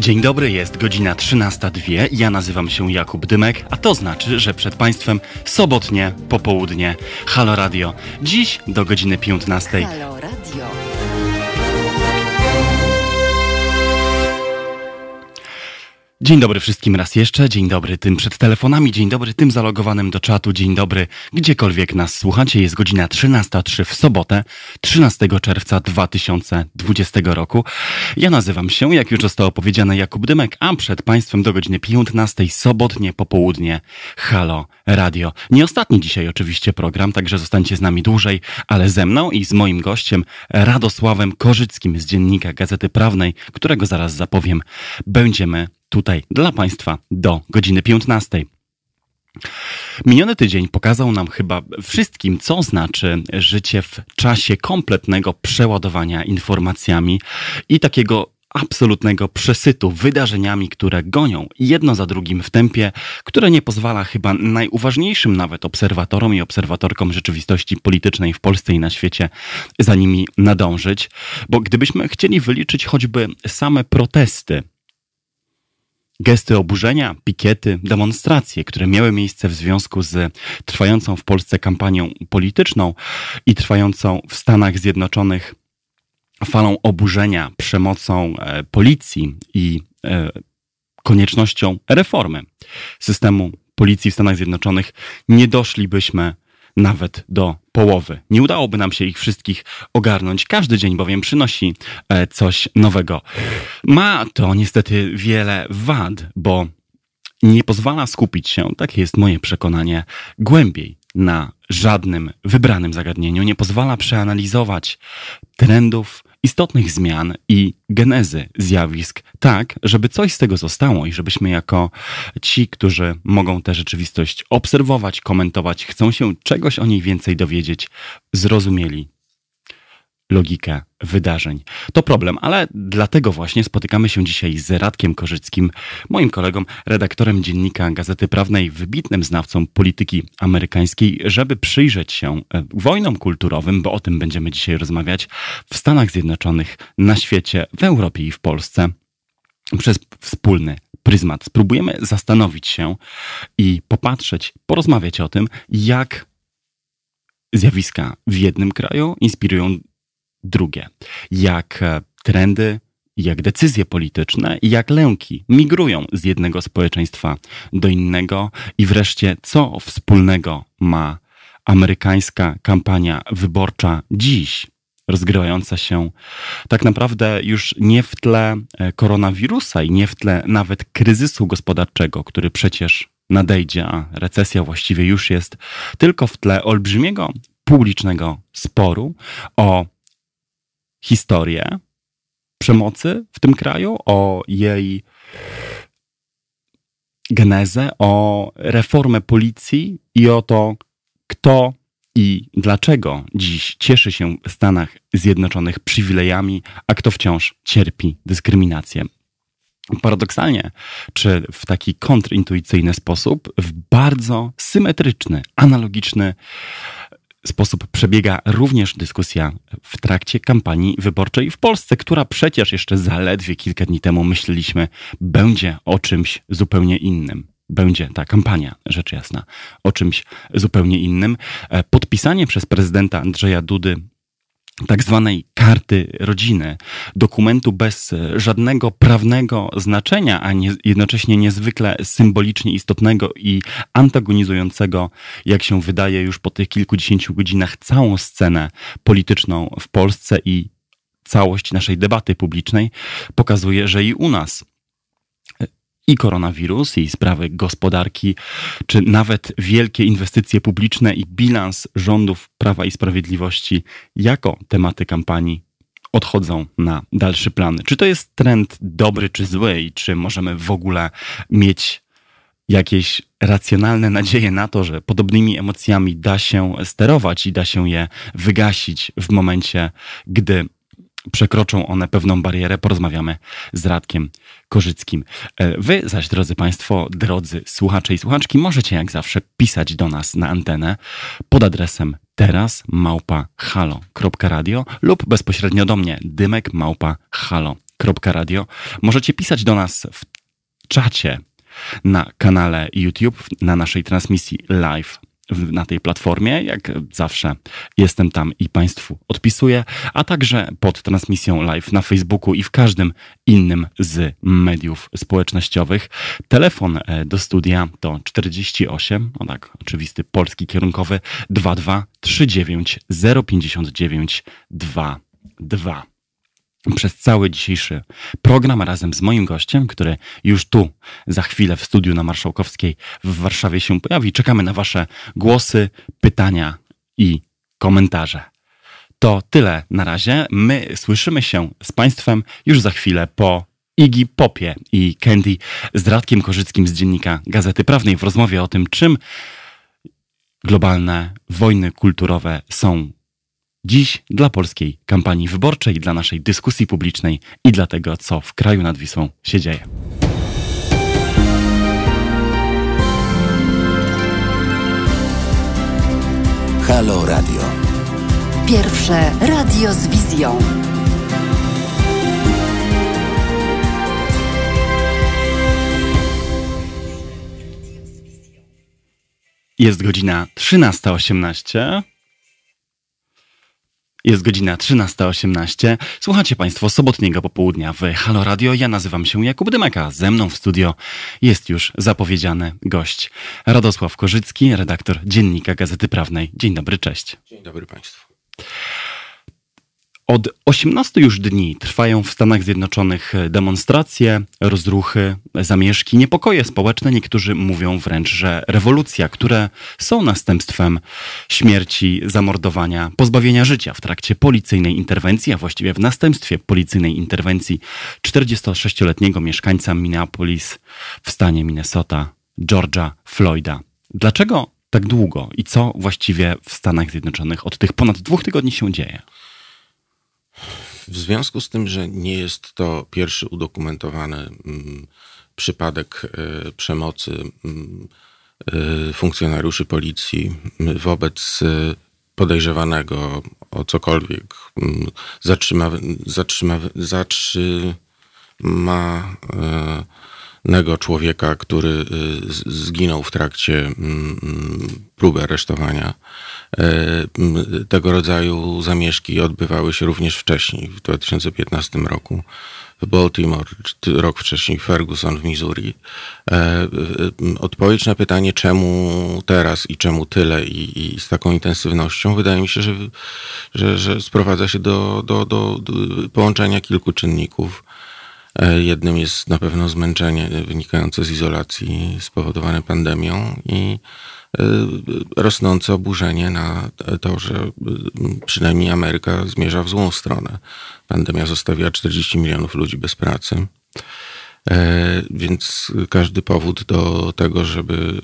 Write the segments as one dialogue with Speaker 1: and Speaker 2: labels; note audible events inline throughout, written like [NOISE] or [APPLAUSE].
Speaker 1: Dzień dobry, jest godzina 13.02. Ja nazywam się Jakub Dymek, a to znaczy, że przed Państwem sobotnie popołudnie Halo Radio. Dziś do godziny 15.
Speaker 2: Halo
Speaker 1: Dzień dobry wszystkim raz jeszcze, dzień dobry tym przed telefonami, dzień dobry tym zalogowanym do czatu, dzień dobry gdziekolwiek nas słuchacie. Jest godzina 13.03 w sobotę, 13 czerwca 2020 roku. Ja nazywam się, jak już zostało powiedziane, Jakub Dymek, a przed Państwem do godziny 15 sobotnie popołudnie Halo Radio. Nie ostatni dzisiaj oczywiście program, także zostańcie z nami dłużej, ale ze mną i z moim gościem Radosławem Korzyckim z Dziennika Gazety Prawnej, którego zaraz zapowiem, będziemy tutaj dla Państwa do godziny 15. Miniony tydzień pokazał nam chyba wszystkim, co znaczy życie w czasie kompletnego przeładowania informacjami i takiego absolutnego przesytu wydarzeniami, które gonią jedno za drugim w tempie, które nie pozwala chyba najuważniejszym nawet obserwatorom i obserwatorkom rzeczywistości politycznej w Polsce i na świecie za nimi nadążyć. Bo gdybyśmy chcieli wyliczyć choćby same protesty, gesty oburzenia, pikiety, demonstracje, które miały miejsce w związku z trwającą w Polsce kampanią polityczną i trwającą w Stanach Zjednoczonych falą oburzenia, przemocą e, policji i e, koniecznością reformy. Systemu policji w Stanach Zjednoczonych, nie doszlibyśmy nawet do połowy. Nie udałoby nam się ich wszystkich ogarnąć. Każdy dzień bowiem przynosi e, coś nowego. Ma to niestety wiele wad, bo nie pozwala skupić się, takie jest moje przekonanie, głębiej na żadnym wybranym zagadnieniu, nie pozwala przeanalizować trendów, istotnych zmian i genezy zjawisk, tak, żeby coś z tego zostało i żebyśmy jako ci, którzy mogą tę rzeczywistość obserwować, komentować, chcą się czegoś o niej więcej dowiedzieć, zrozumieli logikę wydarzeń. To problem, ale dlatego właśnie spotykamy się dzisiaj z Radkiem Korzyckim, moim kolegą, redaktorem dziennika Gazety Prawnej, wybitnym znawcą polityki amerykańskiej, żeby przyjrzeć się e, wojnom kulturowym, bo o tym będziemy dzisiaj rozmawiać, w Stanach Zjednoczonych, na świecie, w Europie i w Polsce przez wspólny pryzmat. Spróbujemy zastanowić się i popatrzeć, porozmawiać o tym, jak zjawiska w jednym kraju inspirują drugie. Jak e, trendy, jak decyzje polityczne i jak lęki migrują z jednego społeczeństwa do innego i wreszcie co wspólnego ma amerykańska kampania wyborcza dziś, rozgrywająca się tak naprawdę już nie w tle e, koronawirusa i nie w tle nawet kryzysu gospodarczego, który przecież nadejdzie, a recesja właściwie już jest, tylko w tle olbrzymiego publicznego sporu o historię przemocy w tym kraju, o jej genezę, o reformę policji i o to, kto i dlaczego dziś cieszy się w Stanach Zjednoczonych przywilejami, a kto wciąż cierpi dyskryminację. Paradoksalnie, czy w taki kontrintuicyjny sposób, w bardzo symetryczny, analogiczny sposób przebiega również dyskusja w trakcie kampanii wyborczej w Polsce, która przecież jeszcze zaledwie kilka dni temu myśleliśmy będzie o czymś zupełnie innym. Będzie ta kampania, rzecz jasna, o czymś zupełnie innym. E, podpisanie przez prezydenta Andrzeja Dudy tak zwanej karty rodziny, dokumentu bez żadnego prawnego znaczenia, a nie, jednocześnie niezwykle symbolicznie istotnego i antagonizującego, jak się wydaje już po tych kilkudziesięciu godzinach, całą scenę polityczną w Polsce i całość naszej debaty publicznej, pokazuje, że i u nas i koronawirus, i sprawy gospodarki, czy nawet wielkie inwestycje publiczne i bilans rządów Prawa i Sprawiedliwości jako tematy kampanii odchodzą na dalszy plan. Czy to jest trend dobry czy zły i czy możemy w ogóle mieć jakieś racjonalne nadzieje na to, że podobnymi emocjami da się sterować i da się je wygasić w momencie, gdy przekroczą one pewną barierę, porozmawiamy z Radkiem Korzyckim. E, wy zaś, drodzy Państwo, drodzy słuchacze i słuchaczki, możecie jak zawsze pisać do nas na antenę pod adresem teraz małpa halo.radio lub bezpośrednio do mnie dymek małpa halo halo.radio. Możecie pisać do nas w czacie na kanale YouTube, na naszej transmisji live na tej platformie. Jak zawsze jestem tam i Państwu odpisuję, a także pod transmisją live na Facebooku i w każdym innym z mediów społecznościowych. Telefon e, do studia to 48, o tak, oczywisty polski kierunkowy 22 39 059 22 przez cały dzisiejszy program razem z moim gościem, który już tu za chwilę w studiu na Marszałkowskiej w Warszawie się pojawi. Czekamy na Wasze głosy, pytania i komentarze. To tyle na razie. My słyszymy się z Państwem już za chwilę po Iggy Popie i Candy z Radkiem Korzyckim z dziennika Gazety Prawnej w rozmowie o tym, czym globalne wojny kulturowe są Dziś dla polskiej kampanii wyborczej, dla naszej dyskusji publicznej i dla tego, co w kraju nad Wisłą się dzieje.
Speaker 2: Halo Radio. Pierwsze radio z wizją.
Speaker 1: Jest godzina 13.18. Jest godzina 13.18. Słuchacie Państwo sobotniego popołudnia w Halo Radio. Ja nazywam się Jakub Dymeka. Ze mną w studio jest już zapowiedziany gość Radosław Korzycki, redaktor Dziennika Gazety Prawnej. Dzień dobry, cześć.
Speaker 3: Dzień dobry Państwu.
Speaker 1: Od 18 już dni trwają w Stanach Zjednoczonych demonstracje, rozruchy, zamieszki, niepokoje społeczne. Niektórzy mówią wręcz, że rewolucja, które są następstwem śmierci, zamordowania, pozbawienia życia w trakcie policyjnej interwencji, a właściwie w następstwie policyjnej interwencji 46-letniego mieszkańca Minneapolis w stanie Minnesota, Georgia Floyda. Dlaczego tak długo i co właściwie w Stanach Zjednoczonych od tych ponad dwóch tygodni się dzieje?
Speaker 3: W związku z tym, że nie jest to pierwszy udokumentowany mm, przypadek y, przemocy y, funkcjonariuszy policji wobec y, podejrzewanego o cokolwiek, zatrzyma, zatrzyma, zatrzyma nego człowieka, który y, zginął w trakcie mm, mm, próby aresztowania. E, tego rodzaju zamieszki odbywały się również wcześniej, w 2015 roku w Baltimore, rok wcześniej Ferguson w Missouri. E, odpowiedź na pytanie, czemu teraz i czemu tyle i, i z taką intensywnością, wydaje mi się, że, że, że sprowadza się do, do, do połączenia kilku czynników. E, jednym jest na pewno zmęczenie wynikające z izolacji spowodowane pandemią i e, rosnące oburzenie na to, że przynajmniej Ameryka zmierza w złą stronę. Pandemia zostawiła 40 milionów ludzi bez pracy. E, więc każdy powód do tego, żeby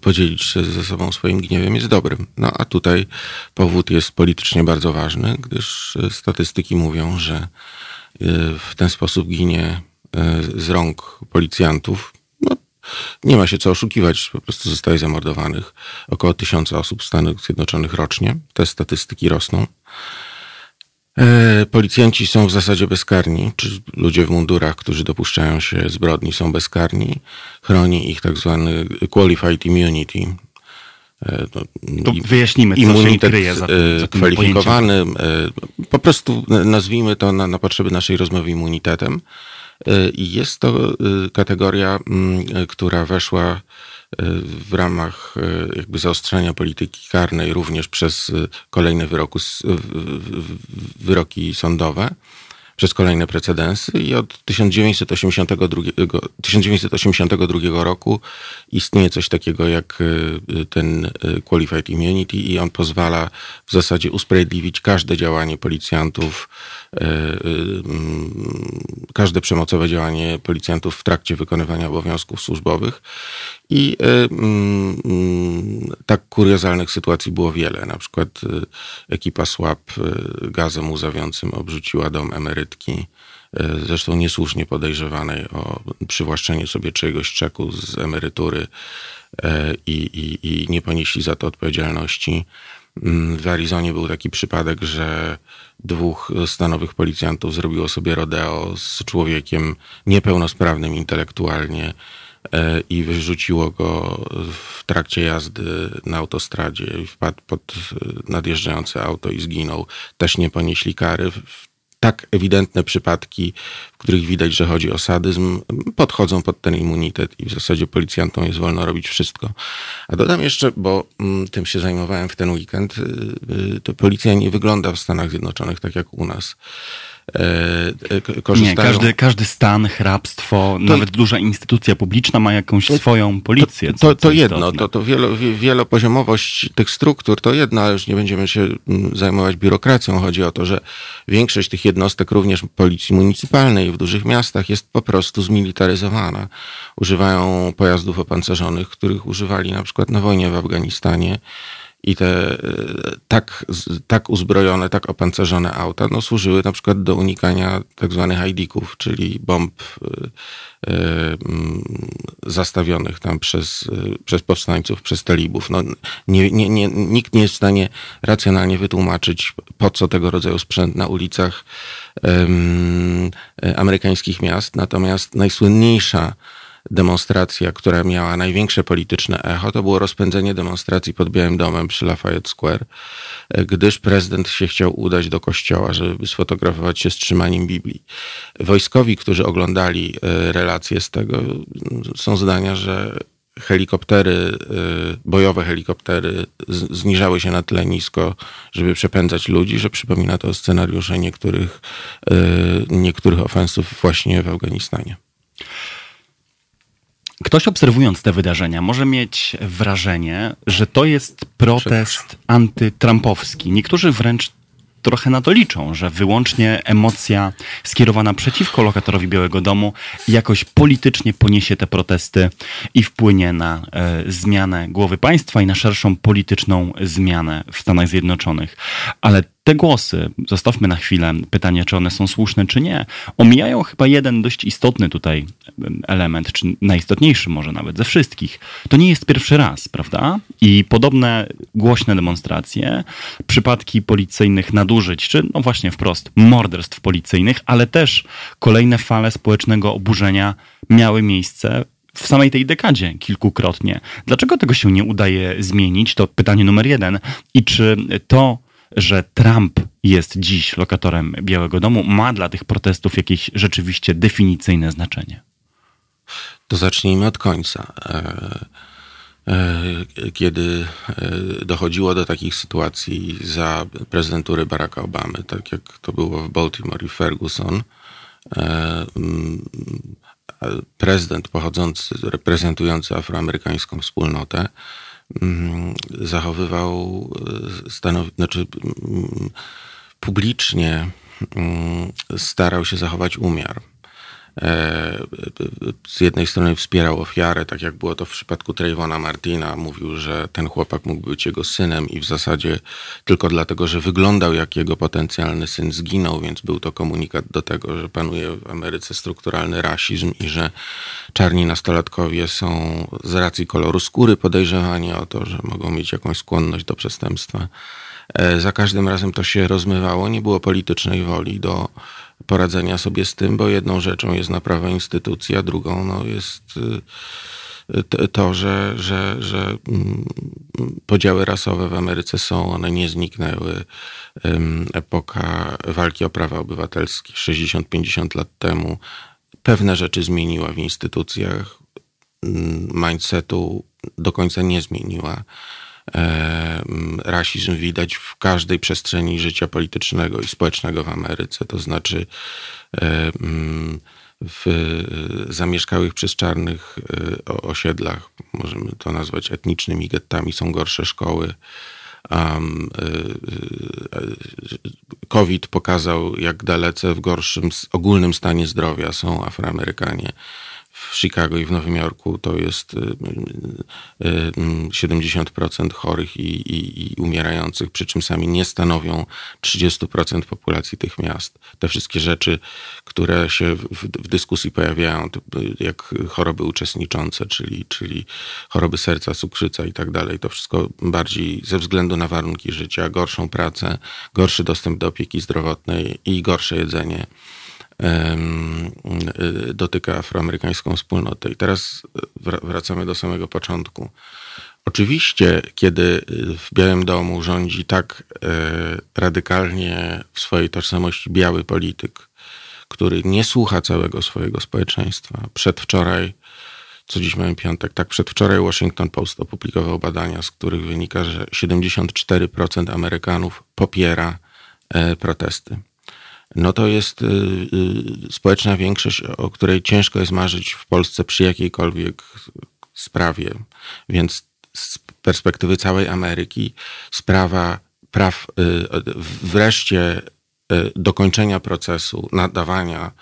Speaker 3: podzielić się ze sobą swoim gniewem jest dobrym. No a tutaj powód jest politycznie bardzo ważny, gdyż statystyki mówią, że w ten sposób ginie e, z rąk policjantów. No, nie ma się co oszukiwać, po prostu zostaje zamordowanych około tysiąca osób w Stanach Zjednoczonych rocznie. Te statystyki rosną. E, policjanci są w zasadzie bezkarni, czy ludzie w mundurach, którzy dopuszczają się zbrodni, są bezkarni. Chroni ich tak zwany qualified immunity,
Speaker 1: E, to, to wyjaśnimy, co immunitet się kryje za,
Speaker 3: e, za kwalifikowany. E, po prostu nazwijmy to na, na potrzeby naszej rozmowy immunitetem. I jest to kategoria, która weszła w ramach jakby zaostrzenia polityki karnej również przez kolejne wyroku, wyroki sądowe przez kolejne precedensy i od 1982, 1982 roku istnieje coś takiego jak y, ten y, Qualified Immunity i on pozwala w zasadzie usprawiedliwić każde działanie policjantów, każde przemocowe działanie policjantów w trakcie wykonywania obowiązków służbowych i mm, tak kuriozalnych sytuacji było wiele. Na przykład ekipa SWAP gazem łzawiącym obrzuciła dom emerytki, zresztą niesłusznie podejrzewanej o przywłaszczenie sobie czegoś czeku z emerytury i, i, i nie ponieśli za to odpowiedzialności. Mm, w Arizonie był taki przypadek, że dwóch stanowych policjantów zrobiło sobie rodeo z człowiekiem niepełnosprawnym intelektualnie e, i wyrzuciło go w trakcie jazdy na autostradzie wpadł pod nadjeżdżające auto i zginął. Też nie ponieśli kary. Tak ewidentne przypadki, w których widać, że chodzi o sadyzm, podchodzą pod ten immunitet i w zasadzie policjantom jest wolno robić wszystko. A dodam jeszcze, bo mm, tym się zajmowałem w ten weekend, y, y, to policja nie wygląda w Stanach Zjednoczonych tak jak u nas.
Speaker 1: E, e, korzystają. Nie, każdy, każdy stan, hrabstwo, to, nawet duża instytucja publiczna ma jakąś swoją policję.
Speaker 3: To, to, to jedno, to, to wielo, wielopoziomowość tych struktur to jedno, ale już nie będziemy się mm, zajmować biurokracją. Chodzi o to, że większość tych jednostek, również policji municypalnej w dużych miastach jest po prostu zmilitaryzowana. Używają pojazdów opancerzonych, których używali na przykład na wojnie w Afganistanie i te e, tak, tak uzbrojone, tak opancerzone auta no, służyły na przykład do unikania tak zwanych ID-ków, czyli bomb y, y, zastawionych tam przez, y, przez powstańców, przez talibów. No, nie, nie, nie, nikt nie jest w stanie racjonalnie wytłumaczyć, po co tego rodzaju sprzęt na ulicach amerykańskich miast. Natomiast najsłynniejsza demonstracja, która miała największe polityczne echo, to było rozpędzenie demonstracji pod Białym Domem przy Lafayette Square, gdyż prezydent się chciał udać do kościoła, żeby sfotografować się z trzymaniem Biblii. Wojskowi, którzy oglądali e, relacje z tego, są zdania, że helikoptery, e, bojowe helikoptery zniżały się na tyle nisko, żeby przepędzać ludzi, że przypomina to scenariusze niektórych, niektórych ofensów właśnie w Afganistanie.
Speaker 1: Ktoś obserwując te wydarzenia może mieć wrażenie, że to jest protest antytrumpowski. Niektórzy wręcz trochę na to liczą, że wyłącznie emocja skierowana przeciwko lokatorowi Białego Domu jakoś politycznie poniesie te protesty i wpłynie na e, zmianę głowy państwa i na szerszą polityczną zmianę w Stanach Zjednoczonych. Ale te głosy, zostawmy na chwilę pytanie, czy one są słuszne, czy nie, omijają chyba jeden dość istotny tutaj element, czy najistotniejszy może nawet ze wszystkich. To nie jest pierwszy raz, prawda? I podobne głośne demonstracje, przypadki policyjnych nadużyć, czy no właśnie wprost morderstw policyjnych, ale też kolejne fale społecznego oburzenia miały miejsce w samej tej dekadzie kilkukrotnie. Dlaczego tego się nie udaje zmienić? To pytanie numer jeden. I czy to że Trump jest dziś lokatorem Białego Domu, ma dla tych protestów jakieś rzeczywiście definicyjne znaczenie?
Speaker 3: To zacznijmy od końca. E, e, kiedy e, dochodziło do takich sytuacji za prezydentury Baracka Obamy, tak jak to było w Baltimore i Ferguson, prezydent pochodzący, reprezentujący afroamerykańską wspólnotę, Mm, zachowywał e, stanow... znaczy mm, publicznie mm, starał się zachować umiar. E, z jednej strony wspierał ofiarę, tak jak było to w przypadku Trayvona Martina. Mówił, że ten chłopak mógł być jego synem i w zasadzie tylko dlatego, że wyglądał jak jego potencjalny syn zginął, więc był to komunikat do tego, że panuje w Ameryce strukturalny rasizm i że czarni nastolatkowie są z racji koloru skóry podejrzewani o to, że mogą mieć jakąś skłonność do przestępstwa. E, za każdym razem to się rozmywało, nie było politycznej woli do poradzenia sobie z tym, bo jedną rzeczą jest naprawa instytucji, a drugą no, jest y, to, że, że, że mm, podziały rasowe w Ameryce są, one nie zniknęły. Epoka walki o prawa obywatelskie 60-50 lat temu pewne rzeczy zmieniła w instytucjach, mindsetu do końca nie zmieniła. E, rasizm widać w każdej przestrzeni życia politycznego i społecznego w Ameryce. To znaczy e, w zamieszkałych przez czarnych e, osiedlach, możemy to nazwać etnicznymi gettami, są gorsze szkoły. COVID pokazał, jak dalece w gorszym ogólnym stanie zdrowia są Afroamerykanie w Chicago i w Nowym Jorku to jest 70% chorych i, i, i, umierających, przy czym sami nie stanowią 30% populacji tych miast. Te wszystkie rzeczy, które się w, w dyskusji pojawiają, jak choroby uczestniczące, czyli, czyli choroby serca, cukrzyca i tak dalej, to wszystko bardziej ze względu na warunki życia, gorszą pracę, gorszy dostęp do opieki zdrowotnej i gorsze jedzenie dotyka afroamerykańską wspólnotę. I teraz wracamy do samego początku. Oczywiście, kiedy w Białym Domu rządzi tak e, radykalnie w swojej tożsamości biały polityk, który nie słucha całego swojego społeczeństwa. Przedwczoraj, co dziś mamy piątek, tak przedwczoraj Washington Post opublikował badania, z których wynika, że 74% Amerykanów popiera e, protesty no to jest y, y, społeczna większość, o której ciężko jest marzyć w Polsce przy jakiejkolwiek sprawie. Więc z perspektywy całej Ameryki sprawa praw, y, wreszcie dokończenia procesu nadawania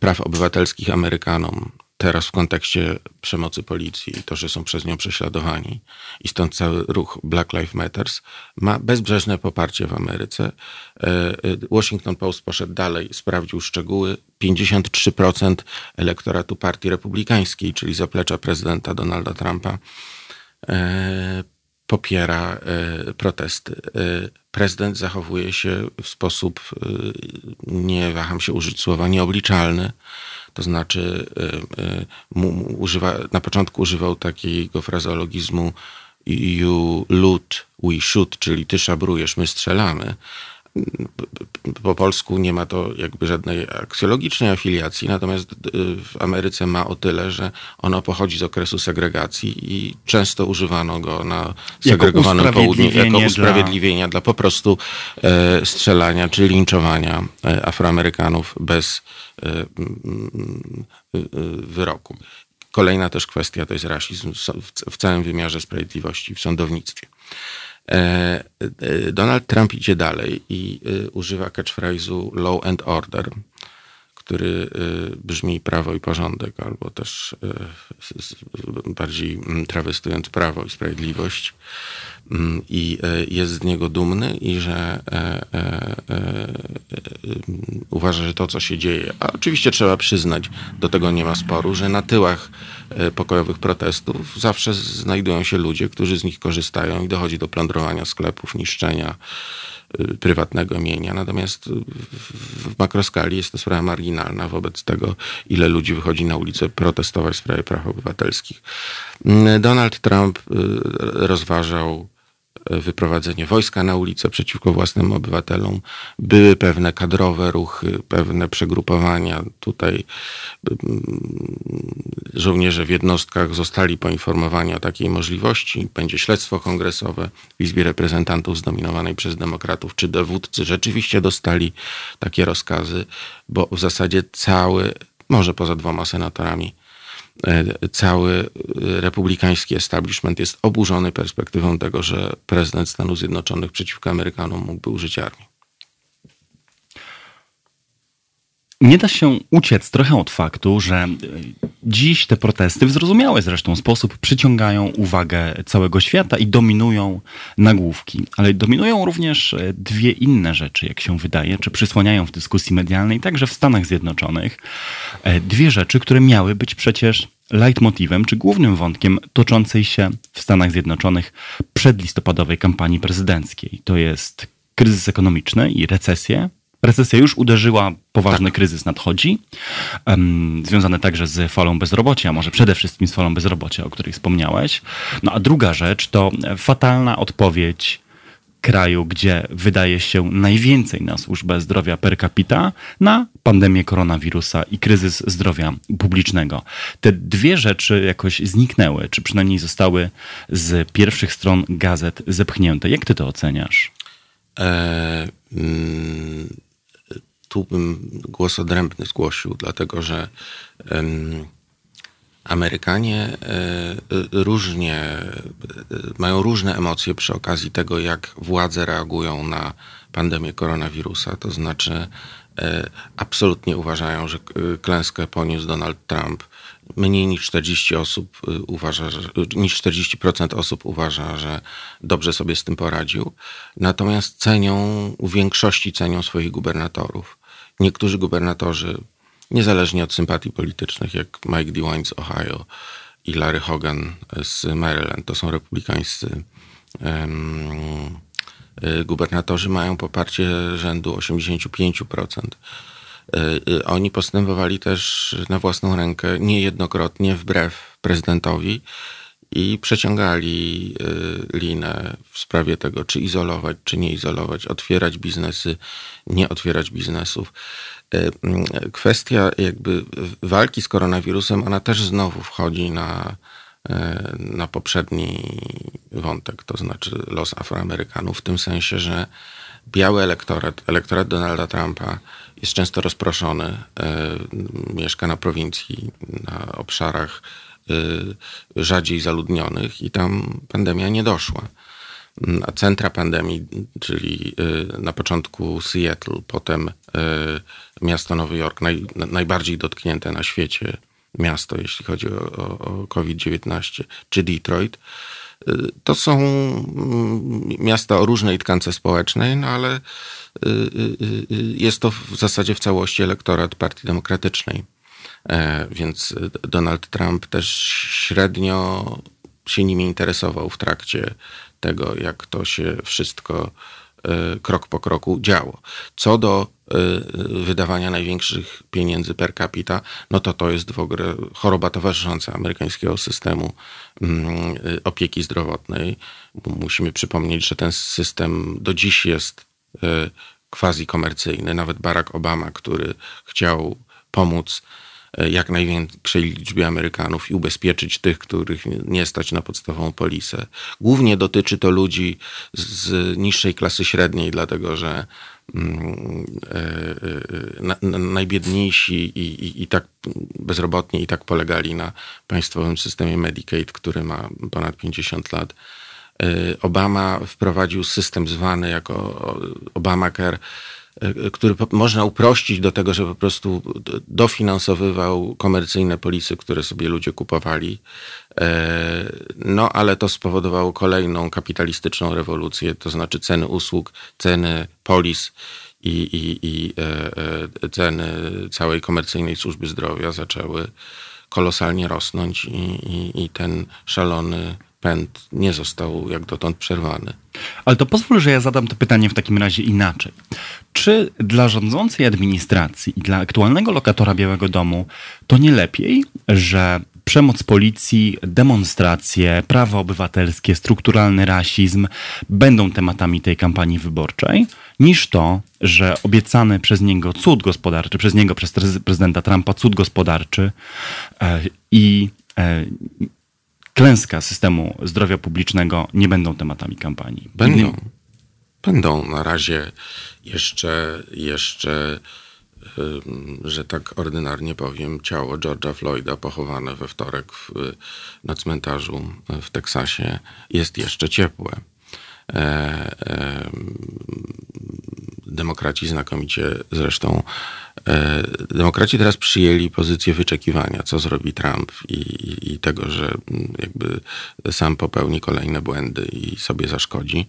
Speaker 3: praw obywatelskich Amerykanom teraz w kontekście przemocy policji i to, że są przez nią prześladowani i stąd cały ruch Black Lives Matters ma bezbrzeżne poparcie w Ameryce. E, e, Washington Post poszedł dalej, sprawdził szczegóły. 53% elektoratu partii republikańskiej, czyli zaplecza prezydenta Donalda Trumpa, e, popiera protesty. Prezydent zachowuje się w sposób, nie waham się użyć słowa, nieobliczalny to znaczy y, y, używa, na początku używał takiego frazeologizmu you loot, we shoot, czyli ty szabrujesz, my strzelamy po polsku nie ma to jakby żadnej aksjologicznej afiliacji, natomiast y, w Ameryce ma o tyle, że ono pochodzi z okresu segregacji i często używano go na segregowanym południu jako usprawiedliwienia dla, dla po prostu e, strzelania czy linczowania e, Afroamerykanów bez e, wyroku. Kolejna też kwestia to jest rasizm w całym wymiarze sprawiedliwości w sądownictwie. E, e, Donald Trump idzie dalej i e, używa catchphrase'u law and order, który brzmi prawo i porządek, albo też bardziej mm, trawestując prawo i sprawiedliwość. Mm, I jest z niego dumny i że uważa, że to, co się dzieje, a oczywiście trzeba przyznać, do tego nie ma sporu, że na tyłach E, pokojowych protestów zawsze znajdują się ludzie, którzy z nich korzystają i dochodzi do plądrowania sklepów, niszczenia e, prywatnego mienia. Natomiast w makroskali jest to sprawa marginalna wobec tego, ile ludzi wychodzi na ulicę protestować w sprawie praw obywatelskich. Mm, Donald Trump e, rozważał wyprowadzenie wojska na ulicę przeciwko własnym obywatelom. Były pewne kadrowe ruchy, pewne przegrupowania. Tutaj mm, żołnierze w jednostkach zostali poinformowani o takiej możliwości. Będzie śledztwo kongresowe w Izbie Reprezentantów zdominowanej przez demokratów. Czy dowódcy rzeczywiście dostali takie rozkazy? Bo w zasadzie cały, może poza dwoma senatorami, cały e, republikański establishment jest oburzony perspektywą tego, że prezydent Stanów Zjednoczonych przeciwko Amerykanom mógłby użyć armii.
Speaker 1: Nie da się uciec trochę od faktu, że e, dziś te protesty w zrozumiały zresztą sposób przyciągają uwagę całego świata i dominują nagłówki. Ale dominują również e, dwie inne rzeczy, jak się wydaje, czy przysłaniają w dyskusji medialnej, także w Stanach Zjednoczonych. E, dwie rzeczy, które miały być przecież leitmotivem, czy głównym wątkiem toczącej się w Stanach Zjednoczonych przedlistopadowej kampanii prezydenckiej. To jest kryzys ekonomiczny i recesję, Recesja już uderzyła, poważny tak. kryzys nadchodzi, um, związany także z falą bezrobocia, może przede wszystkim z falą bezrobocia, o której wspomniałeś. No a druga rzecz to fatalna odpowiedź kraju, gdzie wydaje się najwięcej na służbę zdrowia per capita, na pandemię koronawirusa i kryzys zdrowia publicznego. Te dwie rzeczy jakoś zniknęły, czy przynajmniej zostały z pierwszych stron gazet zepchnięte. Jak ty to oceniasz? E, mm
Speaker 3: tu bym głos odrębny zgłosił, dlatego że Amerykanie e, różnie e, mają różne emocje przy okazji tego, jak władze reagują na pandemię koronawirusa. To znaczy, e, absolutnie uważają, że klęskę poniósł Donald Trump mniej niż 40 osób y, uważa, że, niż 40% osób uważa, że dobrze sobie z tym poradził. Natomiast cenią, u większości cenią swoich gubernatorów. Niektórzy gubernatorzy, niezależnie od sympatii politycznych, jak Mike DeWine z Ohio i Larry Hogan z Maryland, to są republikańscy um, gubernatorzy, mają poparcie rzędu 85%. Y, y, oni postępowali też na własną rękę niejednokrotnie wbrew prezydentowi i przeciągali y, linę w sprawie tego, czy izolować, czy nie izolować, otwierać biznesy, nie otwierać biznesów. Kwestia jakby walki z koronawirusem, ona też znowu wchodzi na, na poprzedni wątek, to znaczy los Afroamerykanów, w tym sensie, że biały elektorat, elektorat Donalda Trumpa jest często rozproszony, e, mieszka na prowincji, na obszarach e, rzadziej zaludnionych i tam pandemia nie doszła. A centra pandemii, czyli e, na początku Seattle, potem miasto Nowy Jork, naj, najbardziej dotknięte na świecie miasto, jeśli chodzi o, o COVID-19, czy Detroit, to są mm, miasta o różnej tkance społecznej, no ale y, y, y, jest to w zasadzie w całości elektorat Partii Demokratycznej. E, więc Donald Trump też średnio się nimi interesował w trakcie tego, jak to się wszystko krok po kroku działo. Co do wydawania największych pieniędzy per capita, no to to jest w ogóle choroba towarzysząca amerykańskiego systemu mm, opieki zdrowotnej. Musimy przypomnieć, że ten system do dziś jest e, quasi komercyjny. Nawet Barack Obama, który chciał pomóc jak największej liczbie Amerykanów i ubezpieczyć tych, których nie stać na podstawową polisę. Głównie dotyczy to ludzi z niższej klasy średniej, dlatego że mm, e, e, najbiedniejsi i, i, i, tak bezrobotni i tak polegali na państwowym systemie Medicaid, który ma ponad 50 lat. Obama wprowadził system zwany jako Obamacare, E, który można uprościć do tego, że po prostu dofinansowywał komercyjne polisy, które sobie ludzie kupowali. E, no, ale to spowodowało kolejną kapitalistyczną rewolucję, to znaczy ceny usług, ceny polis i, i, i e, ceny całej komercyjnej służby zdrowia zaczęły kolosalnie rosnąć i, i ten szalony pęd nie został jak dotąd przerwany.
Speaker 1: Ale to pozwól, że ja zadam to pytanie w takim razie inaczej. Czy dla rządzącej administracji i dla aktualnego lokatora Białego Domu to nie lepiej, że przemoc policji, demonstracje, prawa obywatelskie, strukturalny rasizm będą tematami tej kampanii wyborczej, niż to, że obiecany przez niego cud gospodarczy, przez niego, przez prezydenta Trumpa cud gospodarczy e, i e, klęska systemu zdrowia publicznego nie będą tematami kampanii.
Speaker 3: Będą. Będą. Na razie jeszcze, jeszcze że tak ordynarnie powiem, ciało George'a Floyda pochowane we wtorek w, na cmentarzu w Teksasie jest jeszcze ciepłe. E, e, demokraci znakomicie zresztą. E, demokraci teraz przyjęli pozycję wyczekiwania, co zrobi Trump i, i, i, tego, że mm, jakby sam popełni kolejne błędy i sobie zaszkodzi.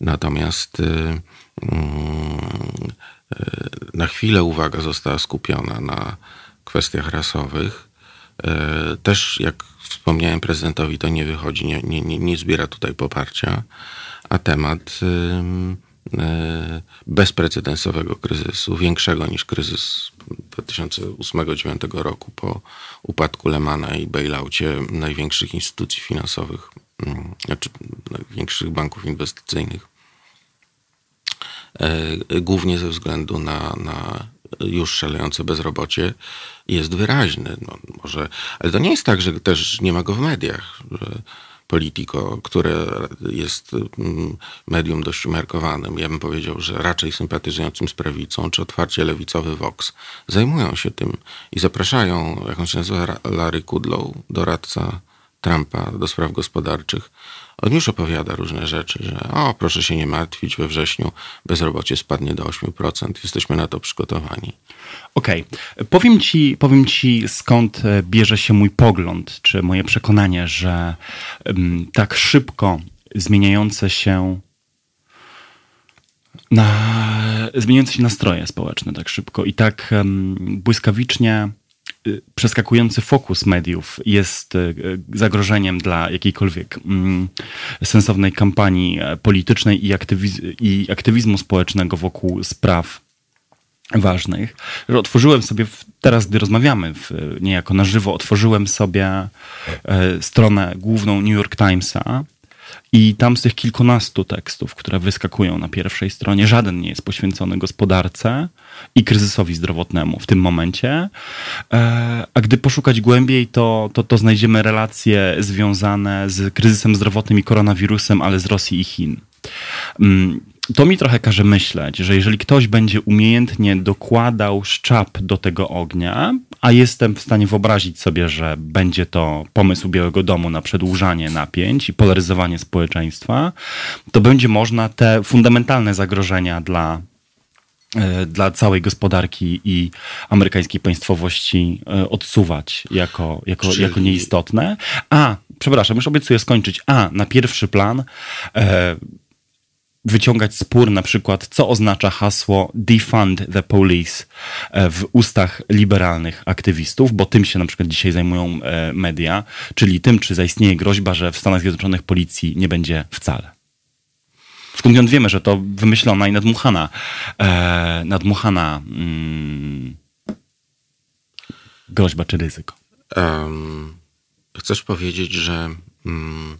Speaker 3: Natomiast y, mm, y, na chwilę uwaga została skupiona na kwestiach rasowych. E, też, jak wspomniałem prezydentowi, to nie wychodzi, nie, nie, nie zbiera tutaj poparcia, a temat bezprecedensowego kryzysu, większego niż kryzys 2008-2009 roku po upadku Lemana i bailoutie największych instytucji finansowych, mm, znaczy największych banków inwestycyjnych. E, głównie ze względu na, na już szalejące bezrobocie jest wyraźny. No, może, ale to nie jest tak, że też nie ma go w mediach. Że Politico, które jest mm, medium dość umiarkowanym, ja bym powiedział, że raczej sympatyzującym z prawicą, czy otwarcie lewicowy Vox, zajmują się tym i zapraszają, jak on się nazywa, Larry Kudlow, doradca Trumpa do spraw gospodarczych, on już opowiada różne rzeczy, że o, proszę się nie martwić, we wrześniu bezrobocie spadnie do 8%, jesteśmy na to przygotowani.
Speaker 1: Okej, okay. powiem, ci, powiem ci skąd e, bierze się mój pogląd, czy moje przekonanie, że tak szybko zmieniające się na zmieniające się nastroje społeczne tak szybko i tak błyskawicznie przeskakujący fokus mediów jest y, zagrożeniem dla jakiejkolwiek um, sensownej kampanii politycznej i, aktywiz i aktywizmu społecznego wokół spraw ważnych, otworzyłem sobie, teraz gdy rozmawiamy w, niejako na żywo, otworzyłem sobie e, stronę główną New York Timesa i tam z tych kilkunastu tekstów, które wyskakują na pierwszej stronie, żaden nie jest poświęcony gospodarce i kryzysowi zdrowotnemu w tym momencie. E, a gdy poszukać głębiej, to, to, to znajdziemy relacje związane z kryzysem zdrowotnym i koronawirusem, ale z Rosji i Chin. To mi trochę każe myśleć, że jeżeli ktoś będzie umiejętnie dokładał szczap do tego ognia, a jestem w stanie wyobrazić sobie, że będzie to pomysł Białego Domu na przedłużanie napięć i polaryzowanie społeczeństwa, to będzie można te fundamentalne zagrożenia dla e, dla całej gospodarki i amerykańskiej państwowości e, odsuwać jako, jako, Czyli... jako nieistotne. A, przepraszam, już obiecuję skończyć. A, na pierwszy plan e, wyciągać spór, na przykład, co oznacza hasło defund the police e, w ustach liberalnych aktywistów, bo tym się na przykład dzisiaj zajmują e, media, czyli tym, czy zaistnieje groźba, że w Stanach Zjednoczonych policji nie będzie wcale. Skądinąd wiemy, że to wymyślona i nadmuchana, e, nadmuchana mm, groźba czy ryzyko. Um,
Speaker 3: chcesz powiedzieć, że mm,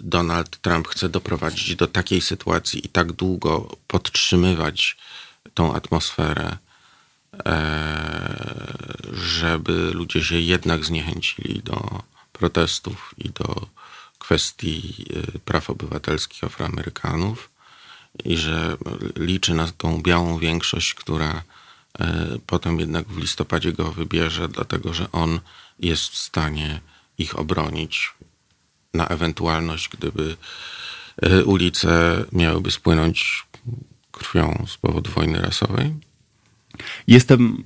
Speaker 3: Donald Trump chce doprowadzić do takiej sytuacji i tak długo podtrzymywać tą atmosferę, e, żeby ludzie się jednak zniechęcili do protestów i do kwestii y, praw obywatelskich Afroamerykanów i że liczy na tą białą większość, która e, potem jednak w listopadzie go wybierze, dlatego że on jest w stanie ich obronić na ewentualność, gdyby e, ulice miałyby spłynąć krwią z powodu wojny rasowej?
Speaker 1: Jestem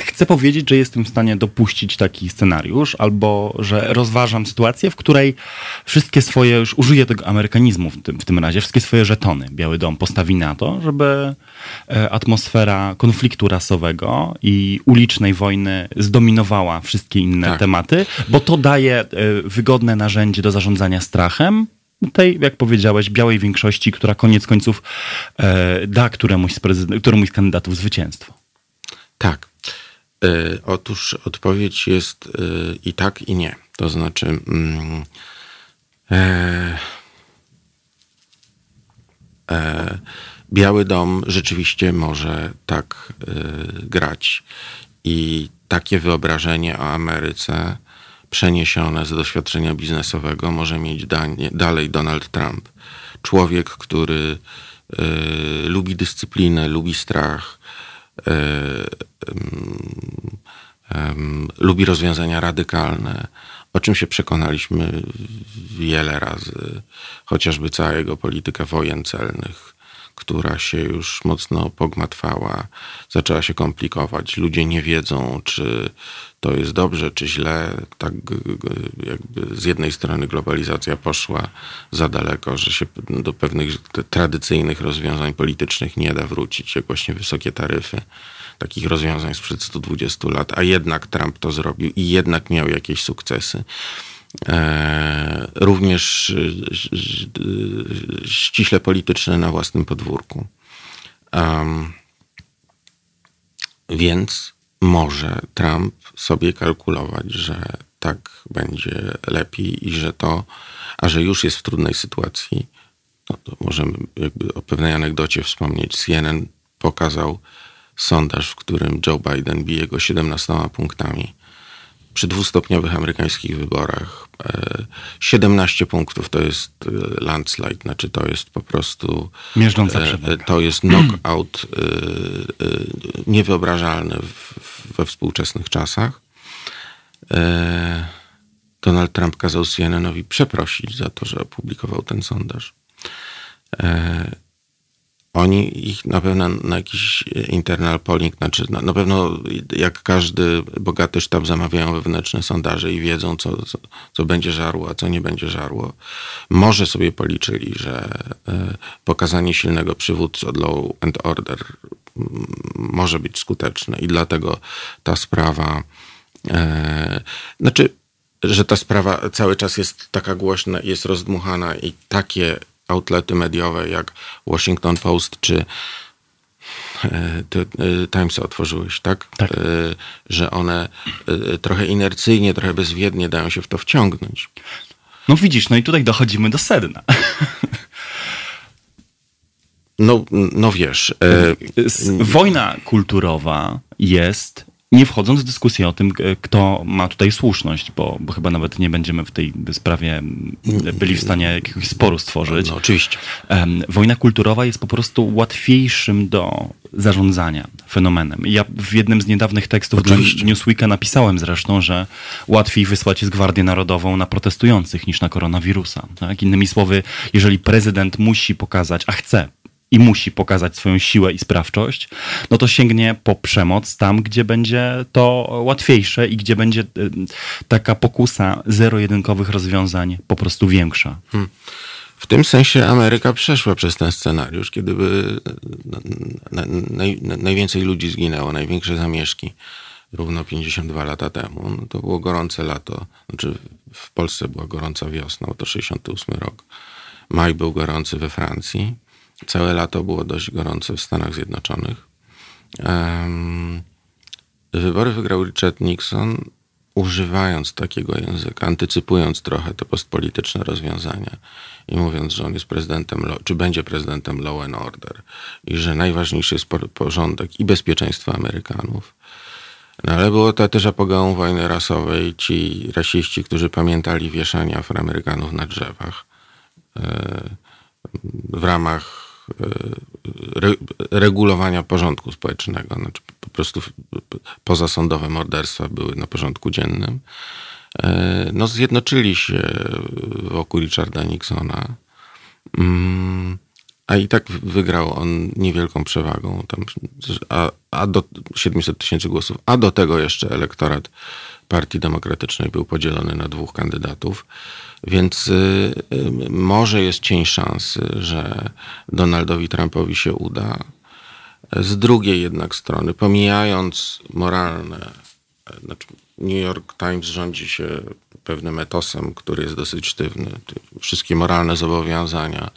Speaker 1: chcę powiedzieć, że jestem w stanie dopuścić taki scenariusz, albo że rozważam sytuację, w której wszystkie swoje, już użyję tego amerykanizmu w tym, w tym razie, wszystkie swoje żetony Biały Dom postawi na to, żeby e, atmosfera konfliktu rasowego i ulicznej wojny zdominowała wszystkie inne tak. tematy, bo to daje e, wygodne narzędzie do zarządzania strachem, tej, jak powiedziałeś, białej większości, która koniec końców e, da któremuś z, któremuś z kandydatów zwycięstwo.
Speaker 3: Tak. E, otóż odpowiedź jest e, i tak, i nie. To znaczy, mm, e, e, Biały Dom rzeczywiście może tak e, grać. I takie wyobrażenie o Ameryce przeniesione z doświadczenia biznesowego może mieć dalej Donald Trump. Człowiek, który e, lubi dyscyplinę, lubi strach, lubi rozwiązania radykalne, o czym się przekonaliśmy wiele razy, chociażby cała jego polityka wojen celnych, która się już mocno pogmatwała, zaczęła się komplikować. Ludzie nie wiedzą, czy to jest dobrze, czy źle. Tak jakby z jednej strony globalizacja poszła za daleko, że się do pewnych tradycyjnych rozwiązań politycznych nie da wrócić, jak właśnie wysokie taryfy takich rozwiązań sprzed 120 lat, a jednak Trump to zrobił i jednak miał jakieś sukcesy. E, również e, ściśle polityczne na własnym podwórku. Więc może Trump sobie kalkulować, że tak będzie lepiej i że to, a że już jest w trudnej sytuacji, no to możemy jakby o pewnej anegdocie wspomnieć. CNN pokazał sondaż, w którym Joe Biden bije go 17 punktami. Przy dwustopniowych amerykańskich wyborach 17 e, punktów to jest e, landslide, znaczy to jest po prostu.
Speaker 1: Mierząca e,
Speaker 3: To jest knockout niewyobrażalny we współczesnych czasach. Donald Trump kazał CNN-owi przeprosić za to, że opublikował ten sondaż. Oni ich na pewno na jakiś internal polling, znaczy na, na pewno jak każdy bogaty sztab zamawiają wewnętrzne sondaże i wiedzą, co, co, co, będzie żarło, a co nie będzie żarło. Może sobie policzyli, że e, pokazanie silnego przywódcy od law and order może być skuteczne i dlatego ta sprawa, e, znaczy, że ta sprawa cały czas jest taka głośna, jest rozdmuchana i takie outlety mediowe jak Washington Post czy e, e, Timesa otworzyłeś, tak?
Speaker 1: tak?
Speaker 3: Że one trochę inercyjnie, trochę bezwiednie dają się w to wciągnąć.
Speaker 1: No widzisz, no i tutaj dochodzimy do sedna.
Speaker 3: No, no wiesz.
Speaker 1: E... Wojna kulturowa jest, nie wchodząc w dyskusję o tym, kto ma tutaj słuszność, bo, bo chyba nawet nie będziemy w tej sprawie byli w stanie jakiegoś sporu stworzyć.
Speaker 3: No, oczywiście.
Speaker 1: Wojna kulturowa jest po prostu łatwiejszym do zarządzania fenomenem. Ja w jednym z niedawnych tekstów oczywiście. dla Newsweeka napisałem zresztą, że łatwiej wysłać jest Gwardię Narodową na protestujących niż na koronawirusa. Tak? Innymi słowy, jeżeli prezydent musi pokazać, a chce i musi pokazać swoją siłę i sprawczość, no to sięgnie po przemoc tam, gdzie będzie to łatwiejsze i gdzie będzie y, taka pokusa zero-jedynkowych rozwiązań po prostu większa. Hmm.
Speaker 3: W tym sensie Ameryka przeszła przez ten scenariusz, kiedy by naj, najwięcej ludzi zginęło, największe zamieszki równo 52 lata temu. No to było gorące lato, znaczy w Polsce była gorąca wiosna, to 68 rok. Maj był gorący we Francji. Całe lato było dość gorące w Stanach Zjednoczonych. Wybory wygrał Richard Nixon, używając takiego języka, antycypując trochę te postpolityczne rozwiązania i mówiąc, że on jest prezydentem, czy będzie prezydentem law and order i że najważniejszy jest porządek i bezpieczeństwo Amerykanów. No ale było to też apogeum wojny rasowej. Ci rasiści, którzy pamiętali wieszanie Afroamerykanów na drzewach e, w ramach re, regulowania porządku społecznego. Znaczy po prostu pozasądowe morderstwa były na porządku dziennym. E, no, zjednoczyli się wokół Richarda Nixona. Mm, a i tak wygrał on niewielką przewagą, tam, a, a do 700 tysięcy głosów, a do tego jeszcze elektorat Partii Demokratycznej był podzielony na dwóch kandydatów. Więc y, y, może jest cień szansy, że Donaldowi Trumpowi się uda. Z drugiej jednak strony, pomijając moralne, znaczy New York Times rządzi się pewnym etosem, który jest dosyć sztywny. Wszystkie moralne zobowiązania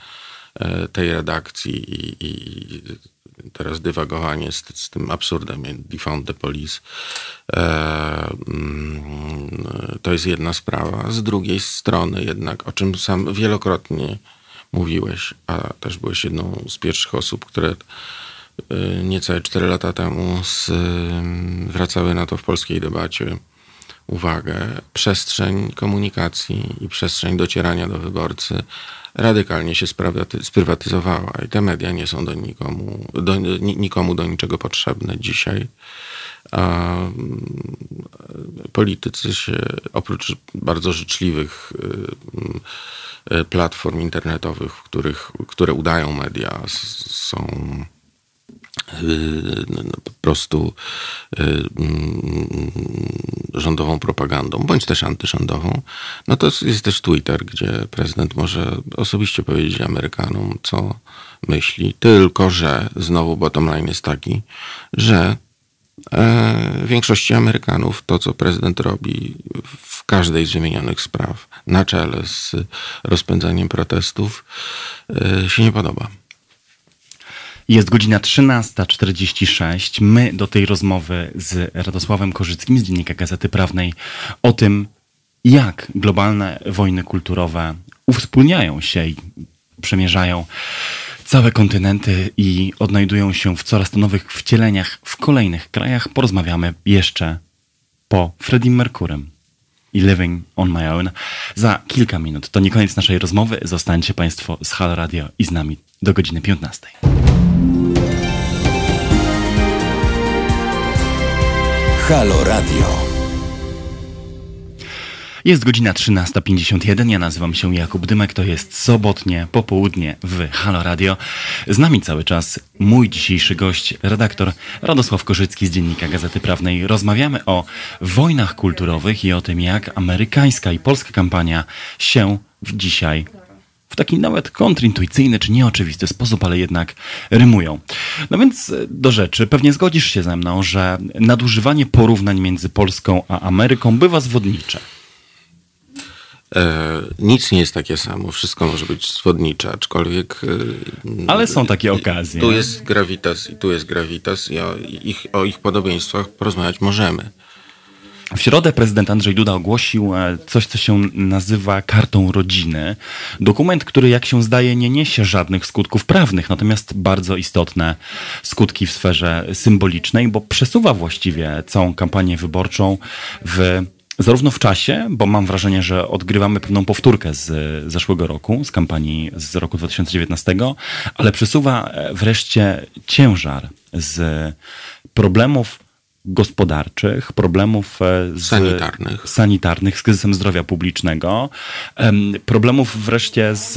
Speaker 3: e, tej redakcji i, i teraz dywagowanie z, z tym absurdem defund the police. E, mm, to jest jedna sprawa. Z drugiej strony jednak, o czym sam wielokrotnie mówiłeś, a też byłeś jedną z pierwszych osób, które e, niecałe 4 lata temu zwracały na to w polskiej debacie uwagę. Przestrzeń komunikacji i przestrzeń docierania do wyborcy radykalnie się sprywatyzowała i te media nie są do nikomu, do, nikomu do niczego potrzebne dzisiaj. Mm, politycy się oprócz bardzo życzliwych y, y, platform internetowych, których, które udają media, są no, po prostu mm, rządową propagandą, bądź też antyrządową, no to jest też Twitter, gdzie prezydent może osobiście powiedzieć Amerykanom, co myśli, tylko że znowu bottom line jest taki, że e, większości Amerykanów to, co prezydent robi w każdej z wymienionych spraw, na czele z rozpędzaniem protestów, e, się nie podoba.
Speaker 1: Jest godzina 13.46. My do tej rozmowy z Radosławem Korzyckim z Dziennika Gazety Prawnej o tym, jak globalne wojny kulturowe uwspólniają się i przemierzają całe kontynenty i odnajdują się w coraz to nowych wcieleniach w kolejnych krajach, porozmawiamy jeszcze po Freddie Mercurym i Living on My Own za kilka minut. To nie koniec naszej rozmowy. Zostańcie Państwo z Halo Radio i z nami do godziny 15.
Speaker 2: Halo Radio.
Speaker 1: Jest godzina 13.51. Ja nazywam się Jakub Dymek. To jest sobotnie popołudnie w Halo Radio. Z nami cały czas mój dzisiejszy gość, redaktor Radosław Korzycki z Dziennika Gazety Prawnej. Rozmawiamy o wojnach kulturowych i o tym, jak amerykańska i polska kampania się dzisiaj w taki nawet kontrintuicyjny czy nieoczywisty sposób, ale jednak rymują. No więc e, do rzeczy, pewnie zgodzisz się ze mną, że nadużywanie porównań między Polską a Ameryką bywa zwodnicze.
Speaker 3: E, nic nie jest takie samo, wszystko może być zwodnicze, aczkolwiek.
Speaker 1: E, Ale są takie okazje.
Speaker 3: Tu jest gravitas i tu jest gravitas, i o ich, o ich podobieństwach porozmawiać możemy.
Speaker 1: W środę prezydent Andrzej Duda ogłosił e, coś, co się nazywa kartą rodziny. Dokument, który, jak się zdaje, nie niesie żadnych skutków prawnych, natomiast bardzo istotne skutki w sferze symbolicznej, bo przesuwa właściwie całą kampanię wyborczą w zarówno w czasie, bo mam wrażenie, że odgrywamy pewną powtórkę z zeszłego roku, z kampanii z roku 2019, ale przesuwa e, wreszcie ciężar z problemów gospodarczych, problemów e,
Speaker 3: z, sanitarnych.
Speaker 1: sanitarnych, z kryzysem zdrowia publicznego, problemów wreszcie z,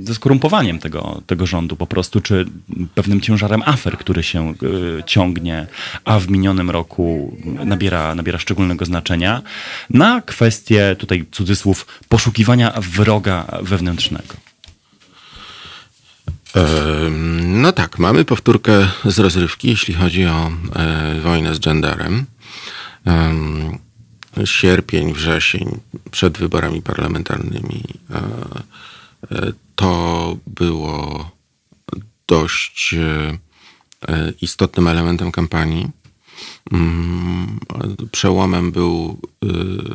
Speaker 1: ze skorumpowaniem tego, tego rządu po prostu, czy pewnym ciężarem afer, który się e, ciągnie, a w minionym roku nabiera, nabiera szczególnego znaczenia, na kwestię, tutaj cudzysłów, poszukiwania wroga wewnętrznego.
Speaker 3: No tak, mamy powtórkę z rozrywki, jeśli chodzi o e, wojnę z genderem. Sierpień, wrzesień, przed wyborami parlamentarnymi. E, e, to było dość istotnym elementem kampanii. Mm, przełomem był,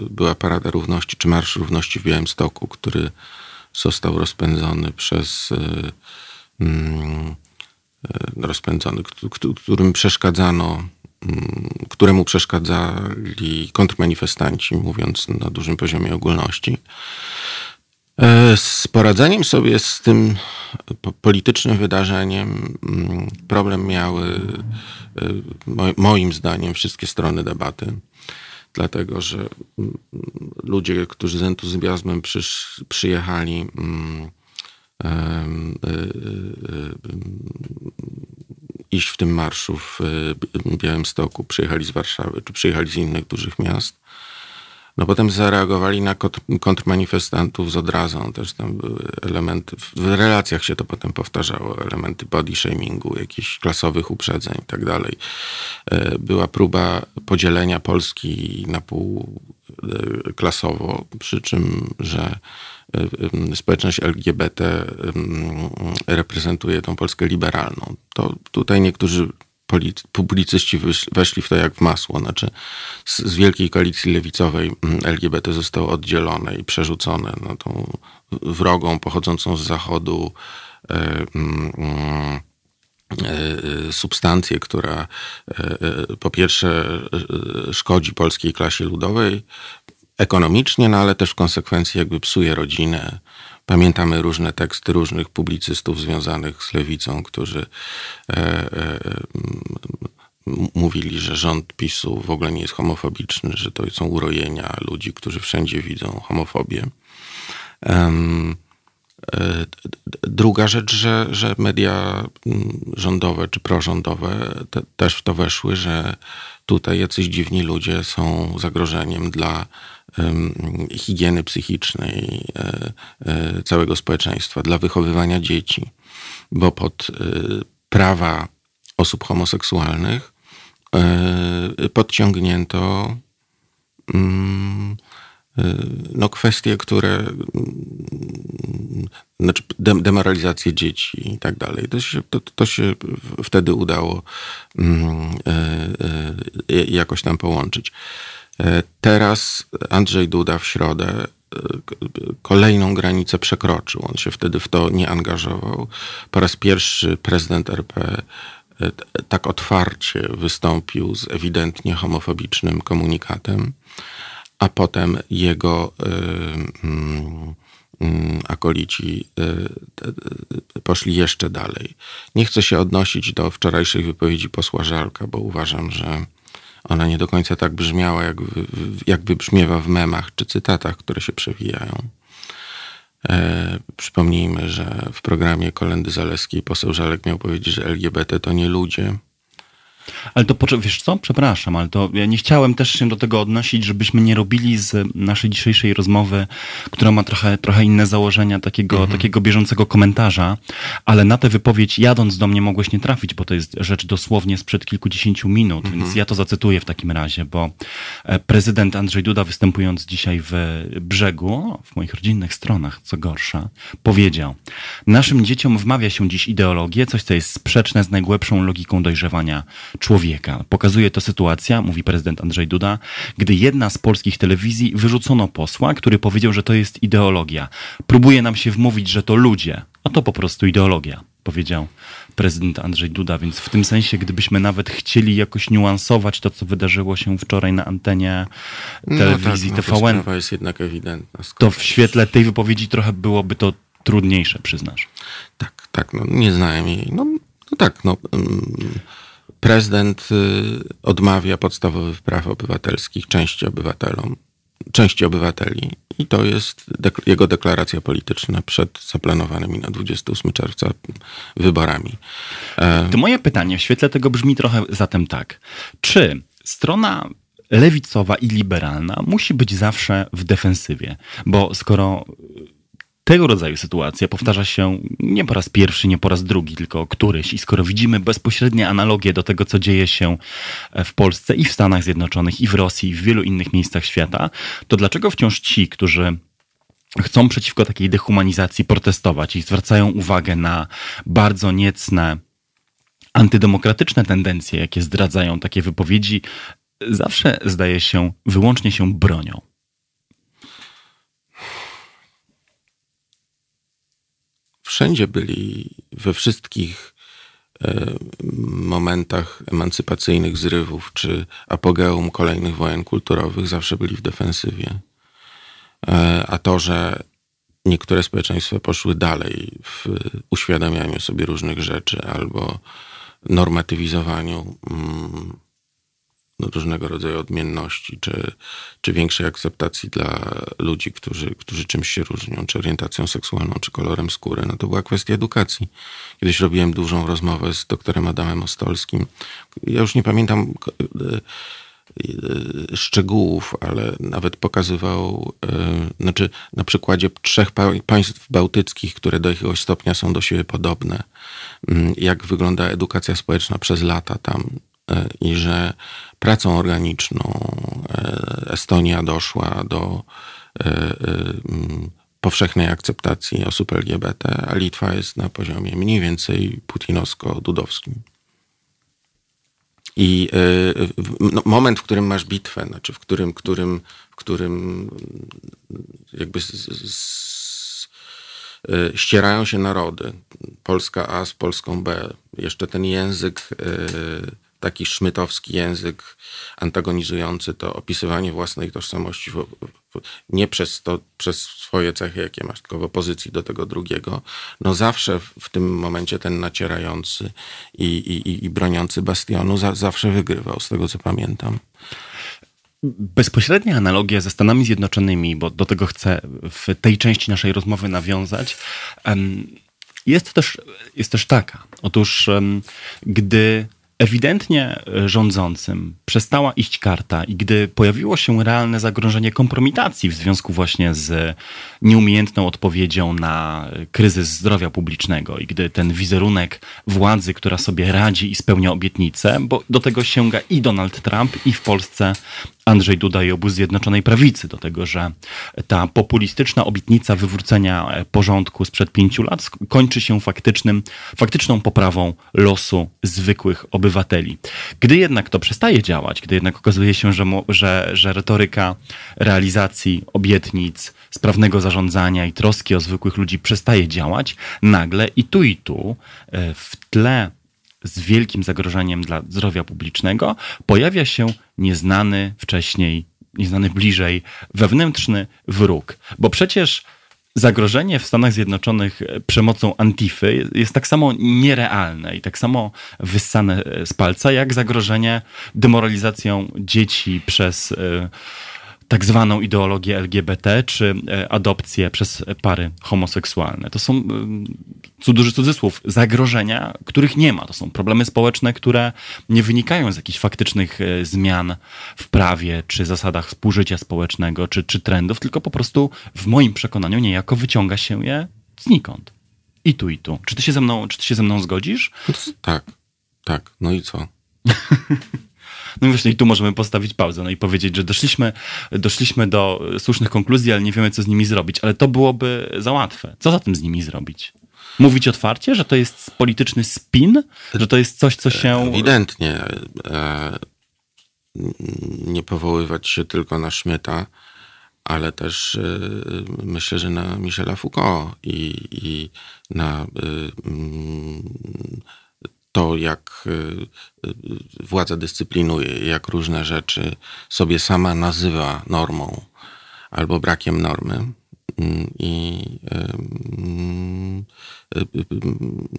Speaker 3: była Parada Równości, czy Marsz Równości w Białymstoku, który został rozpędzony przez rozpędzony, którym przeszkadzano, mm, któremu przeszkadzali kontrmanifestanci, mówiąc na dużym poziomie ogólności. E, z poradzeniem sobie z tym politycznym wydarzeniem mm, problem miały e, moim zdaniem wszystkie strony debaty. Dlatego, że ludzie, którzy z entuzjazmem przyjechali E, e, iść w tym marszu w Białymstoku, przyjechali z Warszawy, czy przyjechali z innych dużych miast. No potem zareagowali na kontrmanifestantów z odrazą. Też tam były elementy, w relacjach się to potem powtarzało, elementy body shamingu, jakichś klasowych uprzedzeń i tak dalej. E, była próba podzielenia Polski na pół klasowo, przy czym, że społeczność LGBT reprezentuje tą Polskę liberalną. To tutaj niektórzy publicyści weszli w to jak w masło. Znaczy z, z wielkiej koalicji lewicowej LGBT zostało oddzielone i przerzucone na tą wrogą pochodzącą z zachodu e, substancję, która po pierwsze szkodzi polskiej klasie ludowej, ekonomicznie, no ale też w konsekwencji jakby psuje rodzinę. Pamiętamy różne teksty różnych publicystów związanych z lewicą, którzy e, e, mówili, że rząd PiSu w ogóle nie jest homofobiczny, że to są urojenia ludzi, którzy wszędzie widzą homofobię. E, druga rzecz, że, że media rządowe czy prorządowe te, też w to weszły, że tutaj jacyś dziwni ludzie są zagrożeniem dla higieny psychicznej e, e, całego społeczeństwa, dla wychowywania dzieci, bo pod e, prawa osób homoseksualnych podciągnięto mm, no, kwestie, które znaczy demoralizację dzieci i tak dalej. To się, to, to się wtedy udało mm, jakoś tam połączyć. E, teraz Andrzej Duda w środę e, kolejną granicę przekroczył. On się wtedy w to nie angażował. Po raz pierwszy prezydent RP e, tak otwarcie wystąpił z ewidentnie homofobicznym komunikatem, a potem jego mm, mm, akolici poszli jeszcze dalej. Nie chcę się odnosić do wczorajszych wypowiedzi posła Żalka, bo uważam, że ona nie do końca tak brzmiała, jak, jak wybrzmiewa w memach czy cytatach, które się przewijają. E, przypomnijmy, że w programie Kolendy Zaleskiej poseł Żalek miał powiedzieć, że LGBT to nie ludzie,
Speaker 1: ale to, wiesz co, przepraszam, ale to ja nie chciałem też się do tego odnosić, żebyśmy nie robili z naszej dzisiejszej rozmowy, która ma trochę, trochę inne założenia takiego, mhm. takiego bieżącego komentarza, ale na tę wypowiedź jadąc do mnie mogłeś nie trafić, bo to jest rzecz dosłownie sprzed kilkudziesięciu minut, mhm. więc ja to zacytuję w takim razie, bo e, prezydent Andrzej Duda występując dzisiaj w Brzegu, w moich rodzinnych stronach, co gorsza, powiedział, naszym dzieciom wmawia się dziś ideologię, coś co jest sprzeczne z najgłębszą logiką dojrzewania człowieka. Pokazuje to sytuacja, mówi prezydent Andrzej Duda, gdy jedna z polskich telewizji wyrzucono posła, który powiedział, że to jest ideologia. Próbuje nam się wmówić, że to ludzie. A to po prostu ideologia, powiedział prezydent Andrzej Duda, więc w tym sensie, gdybyśmy nawet chcieli jakoś niuansować to, co wydarzyło się wczoraj na antenie telewizji
Speaker 3: no tak, no
Speaker 1: TVN,
Speaker 3: sprawa jest jednak ewidentna.
Speaker 1: To w świetle tej wypowiedzi trochę byłoby to trudniejsze, przyznasz.
Speaker 3: Tak, tak, no nie znałem jej. No, no tak, no... Um prezydent y, odmawia podstawowych praw obywatelskich części obywatelom, części obywateli i to jest dek jego deklaracja polityczna przed zaplanowanymi na 28 czerwca wyborami.
Speaker 1: E, to moje pytanie w świetle tego brzmi trochę zatem tak. Czy strona lewicowa i liberalna musi być zawsze w defensywie? Bo skoro tego rodzaju sytuacja powtarza się nie po raz pierwszy, nie po raz drugi, tylko któryś. I skoro widzimy bezpośrednie analogie do tego, co dzieje się w Polsce i w Stanach Zjednoczonych, i w Rosji, i w wielu innych miejscach świata, to dlaczego wciąż ci, którzy chcą przeciwko takiej dehumanizacji protestować i zwracają uwagę na bardzo niecne antydemokratyczne tendencje, jakie zdradzają takie wypowiedzi, zawsze zdaje się wyłącznie się bronią?
Speaker 3: Wszędzie byli, we wszystkich e, momentach emancypacyjnych zrywów czy apogeum kolejnych wojen kulturowych zawsze byli w defensywie. E, a to, że niektóre społeczeństwa poszły dalej w uświadamianiu sobie różnych rzeczy albo normatywizowaniu mm, różnego rodzaju odmienności, czy, czy większej akceptacji dla ludzi, którzy, którzy czymś się różnią, czy orientacją seksualną, czy kolorem skóry, no to była kwestia edukacji. Kiedyś robiłem dużą rozmowę z doktorem Adamem Ostolskim. Ja już nie pamiętam e, e, szczegółów, ale nawet pokazywał, e, znaczy na przykładzie trzech państw bałtyckich, które do jakiegoś stopnia są do siebie podobne, mm, jak wygląda edukacja społeczna przez lata tam i że pracą organiczną e, Estonia doszła do e, powszechnej akceptacji osób LGBT, a Litwa jest na poziomie mniej więcej putinowsko-dudowskim. I no, moment, w którym masz bitwę, znaczy w którym, którym, w którym jakby z, z, ścierają się narody, Polska A z Polską B, jeszcze ten język taki szmytowski język antagonizujący to opisywanie własnej tożsamości nie przez, to, przez swoje cechy, jakie masz, tylko w opozycji do tego drugiego, no zawsze w, w tym momencie ten nacierający i, i, i broniący bastionu za, zawsze wygrywał, z tego co pamiętam.
Speaker 1: Bezpośrednia analogia ze Stanami Zjednoczonymi, bo do tego chcę w tej części naszej rozmowy nawiązać, jest też, jest też taka. Otóż, gdy ewidentnie e, rządzącym przestała iść karta i gdy pojawiło się realne zagrożenie kompromitacji w związku właśnie z nieumiejętną odpowiedzią na kryzys zdrowia publicznego i gdy ten wizerunek władzy, która sobie radzi i spełnia obietnice, bo do tego sięga i Donald Trump i w Polsce Andrzej Duda i obóz Zjednoczonej Prawicy do tego, że ta populistyczna obietnica wywrócenia e, porządku sprzed pięciu lat kończy się faktycznym, faktyczną poprawą losu zwykłych obywateli. Gdy jednak to przestaje działać, gdy jednak okazuje się, że, że, że retoryka realizacji obietnic, sprawnego zarządzania i troski o zwykłych ludzi przestaje działać, nagle i tu i tu e, w tle z wielkim zagrożeniem dla zdrowia publicznego, pojawia się nieznany wcześniej, nieznany bliżej wewnętrzny wróg. Bo przecież zagrożenie w Stanach Zjednoczonych przemocą Antify jest tak samo nierealne i tak samo wyssane z palca, jak zagrożenie demoralizacją dzieci przez tak zwaną ideologię LGBT, czy e, adopcję przez pary homoseksualne. To są, co duży cudzysłów, zagrożenia, których nie ma. To są problemy społeczne, które nie wynikają z jakichś faktycznych e, zmian w prawie, czy zasadach współżycia społecznego, czy, czy trendów, tylko po prostu w moim przekonaniu niejako wyciąga się je znikąd. I tu, i tu. Czy ty się ze mną, czy ty się ze mną zgodzisz?
Speaker 3: Tak, tak. No i co? [LAUGHS]
Speaker 1: No właśnie i tu możemy postawić pauzę no i powiedzieć, że doszliśmy, doszliśmy do słusznych konkluzji, ale nie wiemy, co z nimi zrobić. Ale to byłoby za łatwe. Co za tym z nimi zrobić? Mówić otwarcie, że to jest polityczny spin, że to jest coś, co się.
Speaker 3: Ewidentnie. E, nie powoływać się tylko na Szmyta, ale też e, myślę, że na Michela Foucault i, i na e, to, jak y, y, władza dyscyplinuje, jak różne rzeczy sobie sama nazywa normą albo brakiem normy. Mm, I y,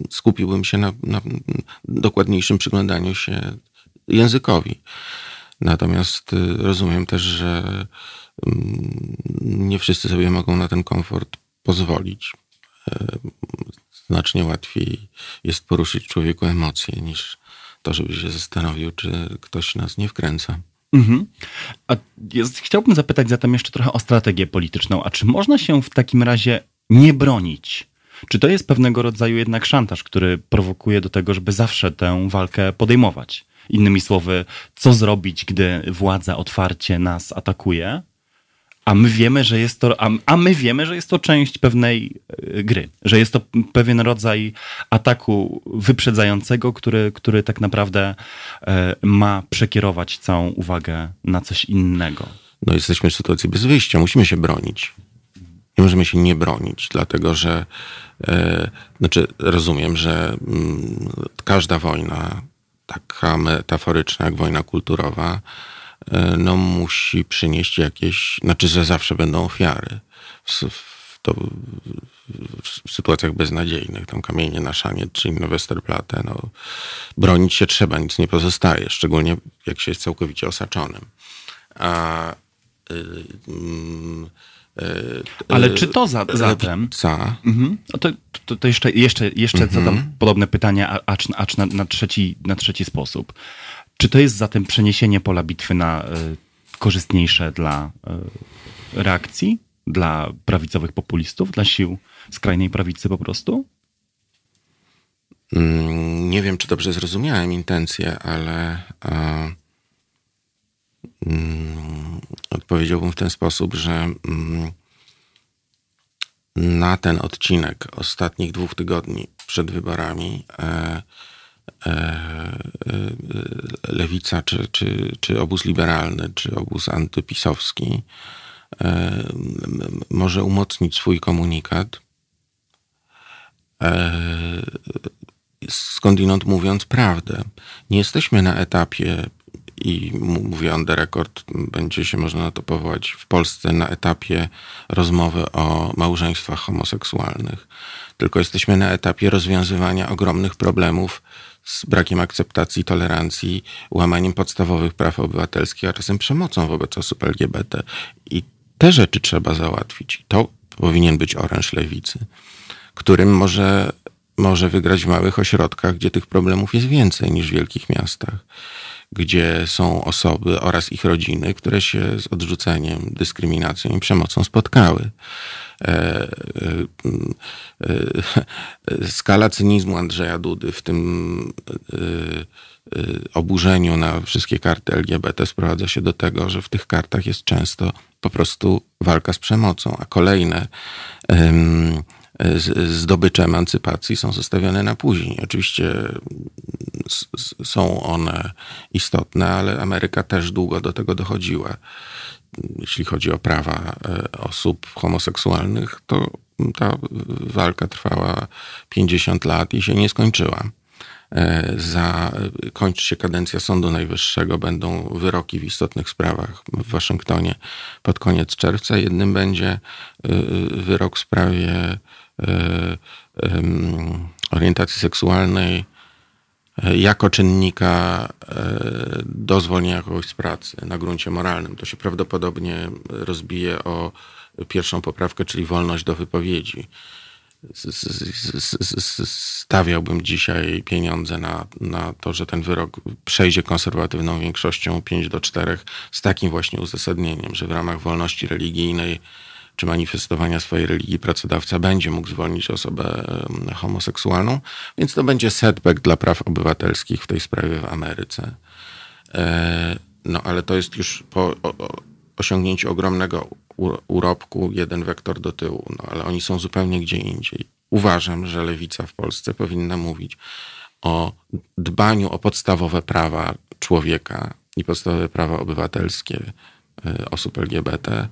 Speaker 3: skupiłbym się na, na dokładniejszym przyglądaniu się językowi. Natomiast rozumiem też, że nie wszyscy sobie mogą na ten komfort pozwolić znacznie łatwiej jest poruszyć człowieku emocje niż to, żeby się zastanowił, czy ktoś nas nie wkręca. Mhm.
Speaker 1: A jest, chciałbym zapytać zatem jeszcze trochę o strategię polityczną. A czy można się w takim razie nie bronić? Czy to jest pewnego rodzaju jednak szantaż, który prowokuje do tego, żeby zawsze tę walkę podejmować? Innymi słowy, co zrobić, gdy władza otwarcie nas atakuje? A my wiemy, że jest to, a, a, my wiemy, że jest to część pewnej e, gry, że jest to pewien rodzaj ataku wyprzedzającego, który, który tak naprawdę e, ma przekierować całą uwagę na coś innego.
Speaker 3: No jesteśmy w sytuacji bez wyjścia, musimy się bronić. Nie możemy się nie bronić, dlatego że e, znaczy rozumiem, że m, mm, każda wojna, taka metaforyczna jak wojna kulturowa, no musi przynieść jakieś, znaczy, że zawsze będą ofiary. W, w, to, w sytuacjach beznadziejnych, tam kamienie na szanie czy inne Westerplatte, no, bronić się trzeba, nic nie pozostaje, szczególnie jak się jest całkowicie osaczonym. A, y,
Speaker 1: y, ale czy to za, zatem. Mhm. No to, to, to, jeszcze, jeszcze, jeszcze mhm. zadam podobne pytanie, acz, acz na, na, trzeci, na trzeci sposób. Czy to jest zatem przeniesienie pola bitwy na y, korzystniejsze dla y, reakcji, dla prawicowych populistów, dla sił skrajnej prawicy po prostu?
Speaker 3: Mm, nie wiem, czy dobrze zrozumiałem intencje, ale e, mm, odpowiedziałbym w ten sposób, że mm, na ten odcinek ostatnich dwóch tygodni przed wyborami e, E, e, lewica, czy, czy, czy obóz liberalny, czy obóz antypisowski e, może umocnić swój komunikat, skądinąd mówiąc prawdę. Nie jesteśmy na etapie i mówię on the będzie się można na to powołać w Polsce na etapie rozmowy o małżeństwach homoseksualnych. Tylko jesteśmy na etapie rozwiązywania ogromnych problemów z brakiem akceptacji, tolerancji, łamaniem podstawowych praw obywatelskich, a czasem przemocą wobec osób LGBT. I te rzeczy trzeba załatwić. To powinien być oręż lewicy, którym może, może wygrać w małych ośrodkach, gdzie tych problemów jest więcej niż w wielkich miastach gdzie są osoby oraz ich rodziny, które się z odrzuceniem, dyskryminacją i przemocą spotkały. E, e, e, skala cynizmu Andrzeja Dudy w tym oburzeniu na wszystkie karty LGBT sprowadza się do tego, że w tych kartach jest często po prostu walka z przemocą, a kolejne zdobycze emancypacji są zostawione na później. Oczywiście są one istotne, ale Ameryka też długo do tego dochodziła. Jeśli chodzi o prawa e, osób homoseksualnych, to ta walka trwała 50 lat i się nie skończyła. E, za, kończy się kadencja Sądu Najwyższego, będą wyroki w istotnych sprawach w Waszyngtonie pod koniec czerwca. Jednym będzie e, wyrok w sprawie e, orientacji seksualnej jako czynnika do zwolnienia kogoś z pracy na gruncie moralnym. To się prawdopodobnie rozbije o pierwszą poprawkę, czyli wolność do wypowiedzi stawiałbym dzisiaj pieniądze na, na to, że ten wyrok przejdzie konserwatywną większością 5 do 4 z takim właśnie uzasadnieniem, że w ramach wolności religijnej czy manifestowania swojej religii pracodawca będzie mógł zwolnić osobę homoseksualną, więc to będzie setback dla praw obywatelskich w tej sprawie w Ameryce. E, no ale to jest już po osiągnięciu ogromnego urobku jeden wektor do tyłu, no ale oni są zupełnie gdzie indziej. Uważam, że lewica w Polsce powinna mówić o dbaniu o podstawowe prawa człowieka i podstawowe prawa obywatelskie e, osób LGBT,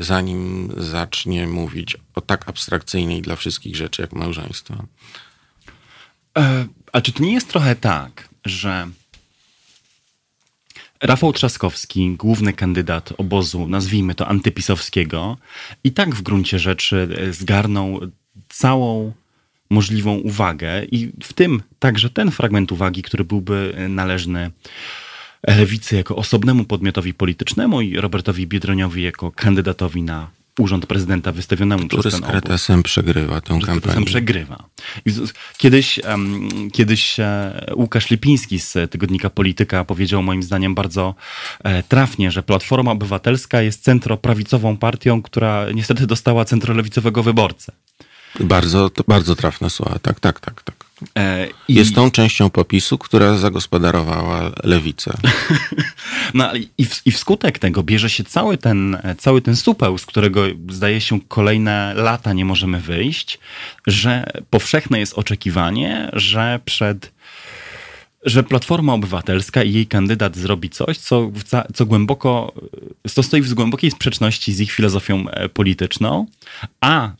Speaker 3: zanim zacznie mówić o tak abstrakcyjnej dla wszystkich rzeczy jak małżeństwo.
Speaker 1: E, a czy to nie jest trochę tak, że Rafał Trzaskowski, główny kandydat obozu, nazwijmy to antypisowskiego, i tak w gruncie rzeczy e, zgarnął całą możliwą uwagę i w tym także ten fragment uwagi, który byłby e, należny lewicy jako osobnemu podmiotowi politycznemu i Robertowi Biedroniowi jako kandydatowi na urząd prezydenta wystawionemu
Speaker 3: Który
Speaker 1: przez ten
Speaker 3: z kretesem obóz. przegrywa tę
Speaker 1: kampanię. kretesem przegrywa. Kiedyś, um, kiedyś e, Łukasz Lipiński z tygodnika Polityka powiedział moim zdaniem bardzo e, trafnie, że Platforma Obywatelska jest centroprawicową partią, która niestety dostała centrolewicowego wyborcę.
Speaker 3: Bardzo, bardzo trafne słowa. Tak, tak, tak, tak. E, i... Jest tą częścią popisu, która zagospodarowała lewicę. [LAUGHS]
Speaker 1: no i, w, i wskutek tego bierze się cały ten, cały ten supeł, z którego zdaje się kolejne lata nie możemy wyjść, że powszechne jest oczekiwanie, że przed że Platforma Obywatelska i jej kandydat zrobi coś, co, co głęboko, co stoi w głębokiej sprzeczności z ich filozofią e, polityczną, a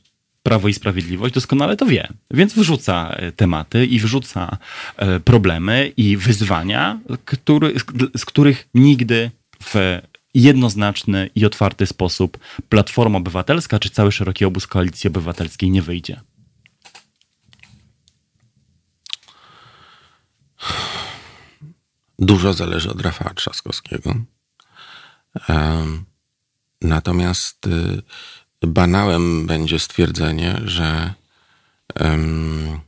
Speaker 1: Prawo i Sprawiedliwość doskonale to wie, więc wrzuca e, tematy i wrzuca e, problemy i wyzwania, który, z których nigdy w jednoznaczny i otwarty sposób Platforma Obywatelska czy cały szeroki obóz Koalicji Obywatelskiej nie wyjdzie.
Speaker 3: Dużo zależy od Rafała Trzaskowskiego. Natomiast y, banałem będzie stwierdzenie, że um,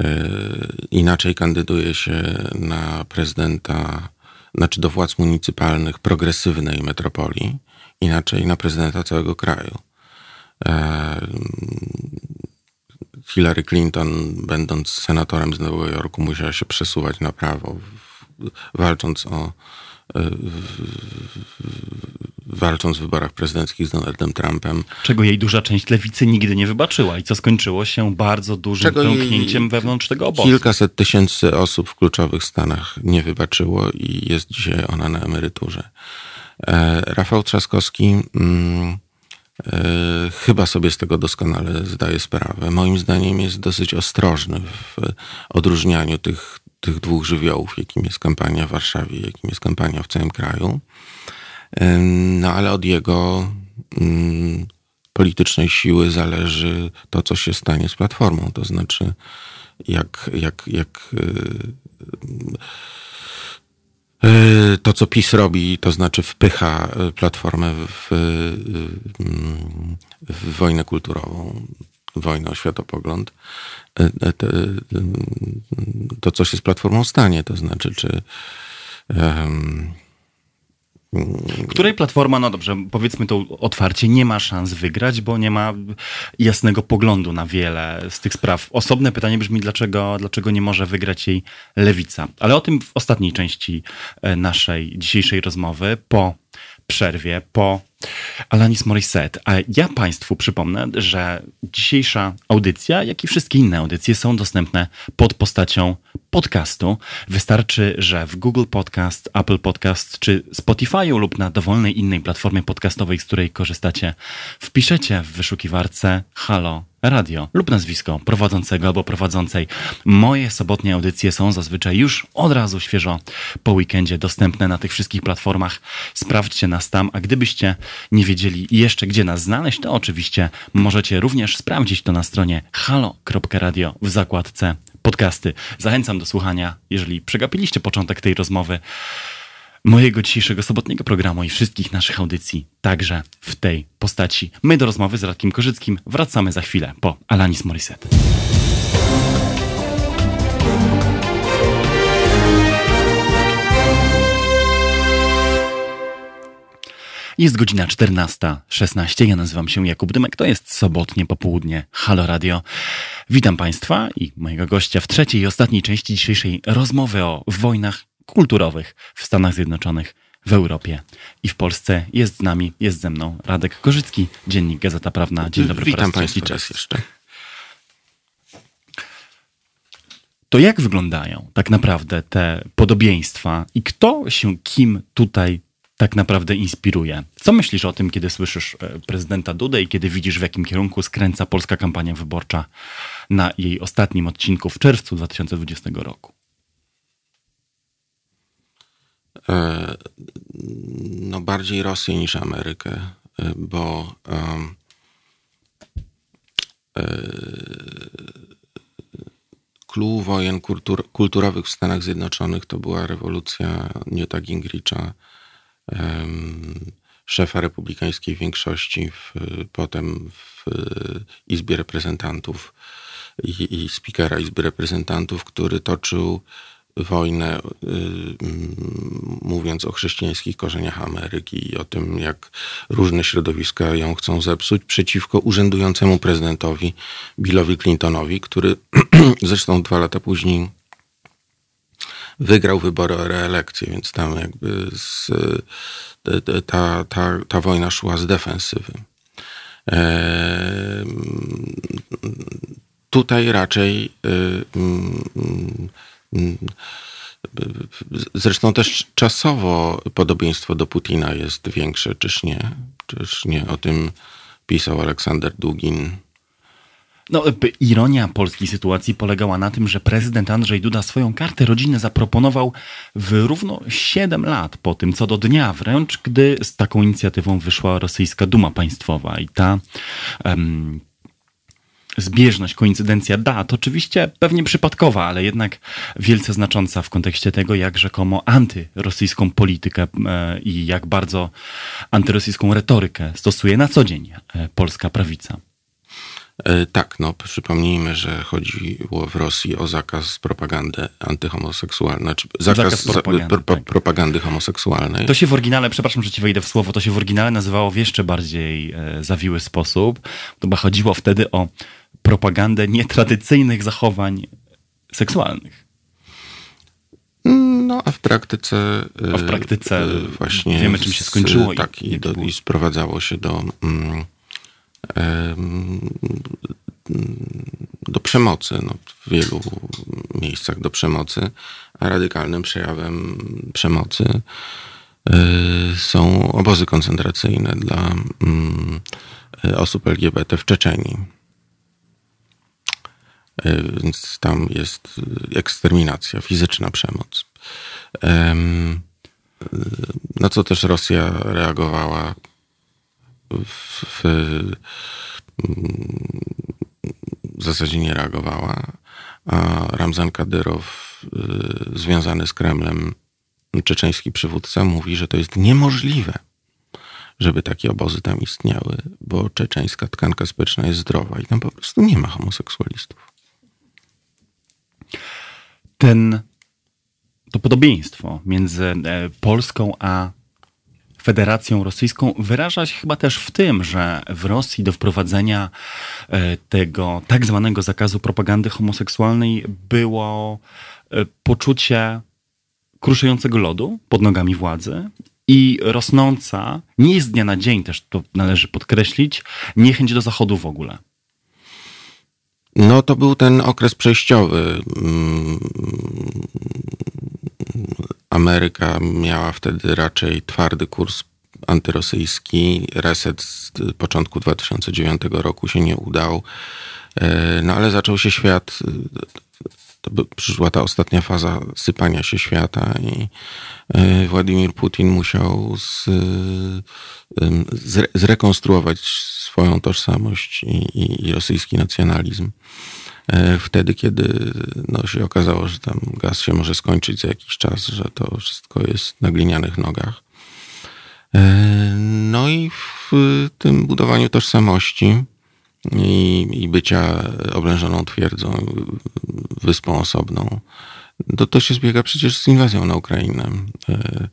Speaker 3: y, inaczej kandyduje się na prezydenta, znaczy do władz municypalnych progresywnej metropolii, inaczej na prezydenta całego kraju. Hillary Clinton, będąc senatorem z Nowego Jorku, musiała się przesuwać na prawo, walcząc o walcząc w wyborach prezydenckich z Donaldem Trumpem.
Speaker 1: Czego jej duża część lewicy nigdy nie wybaczyła i co skończyło się bardzo dużym Czego wewnątrz tego obozu.
Speaker 3: Kilkaset tysięcy osób w kluczowych stanach nie wybaczyło i jest dzisiaj ona na emeryturze. E, Rafał Trzaskowski mm, e, chyba sobie z tego doskonale zdaje sprawę. Moim zdaniem jest dosyć ostrożny w odróżnianiu tych, tych dwóch żywiołów, jakim jest kampania w Warszawie, jakim jest kampania w całym kraju. No ale od jego mm, politycznej siły zależy to, co się stanie z Platformą. To znaczy, jak, jak, jak y, y, to, co PiS robi, to znaczy wpycha Platformę w, w wojnę kulturową, wojnę o światopogląd, to, to co się z Platformą stanie, to znaczy, czy um,
Speaker 1: której platforma, no dobrze, powiedzmy to otwarcie, nie ma szans wygrać, bo nie ma jasnego poglądu na wiele z tych spraw. Osobne pytanie brzmi, dlaczego, dlaczego nie może wygrać jej lewica. Ale o tym w ostatniej części e, naszej dzisiejszej rozmowy, po przerwie, po Alanis Morissette. A ja Państwu przypomnę, że dzisiejsza audycja, jak i wszystkie inne audycje są dostępne pod postacią podcastu. Wystarczy, że w Google Podcast, Apple Podcast czy Spotify'u lub na dowolnej innej platformie podcastowej, z której korzystacie, wpiszecie w wyszukiwarce Halo Radio lub nazwisko prowadzącego albo prowadzącej. Moje sobotnie audycje są zazwyczaj już od razu świeżo po weekendzie dostępne na tych wszystkich platformach. Sprawdźcie nas tam, a gdybyście nie wiedzieli jeszcze gdzie nas znaleźć, to oczywiście możecie również sprawdzić to na stronie halo.radio w zakładce podcasty. Zachęcam do słuchania, jeżeli przegapiliście początek tej rozmowy mojego dzisiejszego sobotniego programu i wszystkich naszych audycji, także w tej postaci. My do rozmowy z Radkiem Korzyckim wracamy za chwilę po Alanis Morissette. Jest godzina 14.16. Ja nazywam się Jakub Dymek. To jest sobotnie popołudnie Halo Radio. Witam Państwa i mojego gościa w trzeciej i ostatniej części dzisiejszej rozmowy o wojnach kulturowych w Stanach Zjednoczonych, w Europie i w Polsce. Jest z nami, jest ze mną Radek Korzycki, Dziennik Gazeta Prawna. Dzień dobry
Speaker 3: Witam Państwa raz jeszcze.
Speaker 1: To jak wyglądają tak naprawdę te podobieństwa i kto się kim tutaj tak naprawdę inspiruje? Co myślisz o tym, kiedy słyszysz e, prezydenta Dudę i kiedy widzisz, w jakim kierunku skręca polska kampania wyborcza na jej ostatnim odcinku w czerwcu 2020 roku?
Speaker 3: E, no bardziej Rosję niż Amerykę, e, bo um, clue wojen kultur, kulturowych w Stanach Zjednoczonych to była rewolucja Newta Gingricha, szefa republikańskiej większości, w, potem w Izbie Reprezentantów i, i spikera Izby Reprezentantów, który toczył wojnę, mm, mówiąc o chrześcijańskich korzeniach Ameryki i o tym, jak różne środowiska ją chcą zepsuć, przeciwko urzędującemu prezydentowi Billowi Clintonowi, który [CLEARS THROAT] zresztą dwa lata później wygrał wybory o reelekcję, więc tam jakby z, ta, ta, ta wojna szła z defensywy. Tutaj raczej y, mm, Zresztą też czasowo podobieństwo do Putina jest większe, czyż nie? Czyż nie? O tym pisał Aleksander Dugin.
Speaker 1: No, ironia polskiej sytuacji polegała na tym, że prezydent Andrzej Duda swoją kartę rodziny zaproponował w równo 7 lat po tym, co do dnia wręcz, gdy z taką inicjatywą wyszła rosyjska Duma Państwowa. I ta um, zbieżność, koincydencja dat, oczywiście pewnie przypadkowa, ale jednak wielce znacząca w kontekście tego, jak rzekomo antyrosyjską politykę e, i jak bardzo antyrosyjską retorykę stosuje na co dzień e, polska prawica.
Speaker 3: E, tak, no przypomnijmy, że chodziło w Rosji o zakaz propagandy antyhomoseksualnej, znaczy zakaz, zakaz propagandy, pro, pro, tak. propagandy homoseksualnej.
Speaker 1: To się w oryginale, przepraszam, że ci wejdę w słowo, to się w oryginale nazywało w jeszcze bardziej e, zawiły sposób. Chyba chodziło wtedy o propagandę nietradycyjnych zachowań seksualnych.
Speaker 3: No, a w praktyce.
Speaker 1: A w praktyce e, właśnie wiemy, czym się skończyło.
Speaker 3: Tak, i, i, do, i sprowadzało się do. Mm, do przemocy, no, w wielu miejscach do przemocy, a radykalnym przejawem przemocy e, są obozy koncentracyjne dla mm, osób LGBT w Czeczeniu. E, więc tam jest eksterminacja, fizyczna przemoc. Na co też Rosja reagowała w, w, zasadzie nie reagowała, a Ramzan Kadyrow, y, związany z Kremlem, czeczeński przywódca, mówi, że to jest niemożliwe, żeby takie obozy tam istniały, bo czeczeńska tkanka społeczna jest zdrowa i tam po prostu nie ma homoseksualistów.
Speaker 1: Ten, to podobieństwo między e, Polską a Federacją Rosyjską wyraża się chyba też w tym, że w Rosji do wprowadzenia e, tego tak zwanego zakazu propagandy homoseksualnej było e, poczucie kruszującego lodu pod nogami władzy i rosnąca, nie z dnia na dzień, też to należy podkreślić, niechęć do Zachodu w ogóle.
Speaker 3: No to był ten okres przejściowy. Ameryka miała wtedy raczej twardy kurs antyrosyjski. Reset z początku 2009 roku się nie udał. E, no ale zaczął się świat, to by, przyszła ta ostatnia faza sypania się świata i e, Władimir Putin musiał z, zrekonstruować swoją tożsamość i, i, i rosyjski nacjonalizm. E, wtedy, kiedy no, się okazało, że tam gaz się może skończyć za jakiś czas, że to wszystko jest na glinianych nogach. E, no i w tym budowaniu tożsamości i, i bycia oblężoną twierdzą, wyspą osobną, to, to się zbiega przecież z inwazją na Ukrainę e,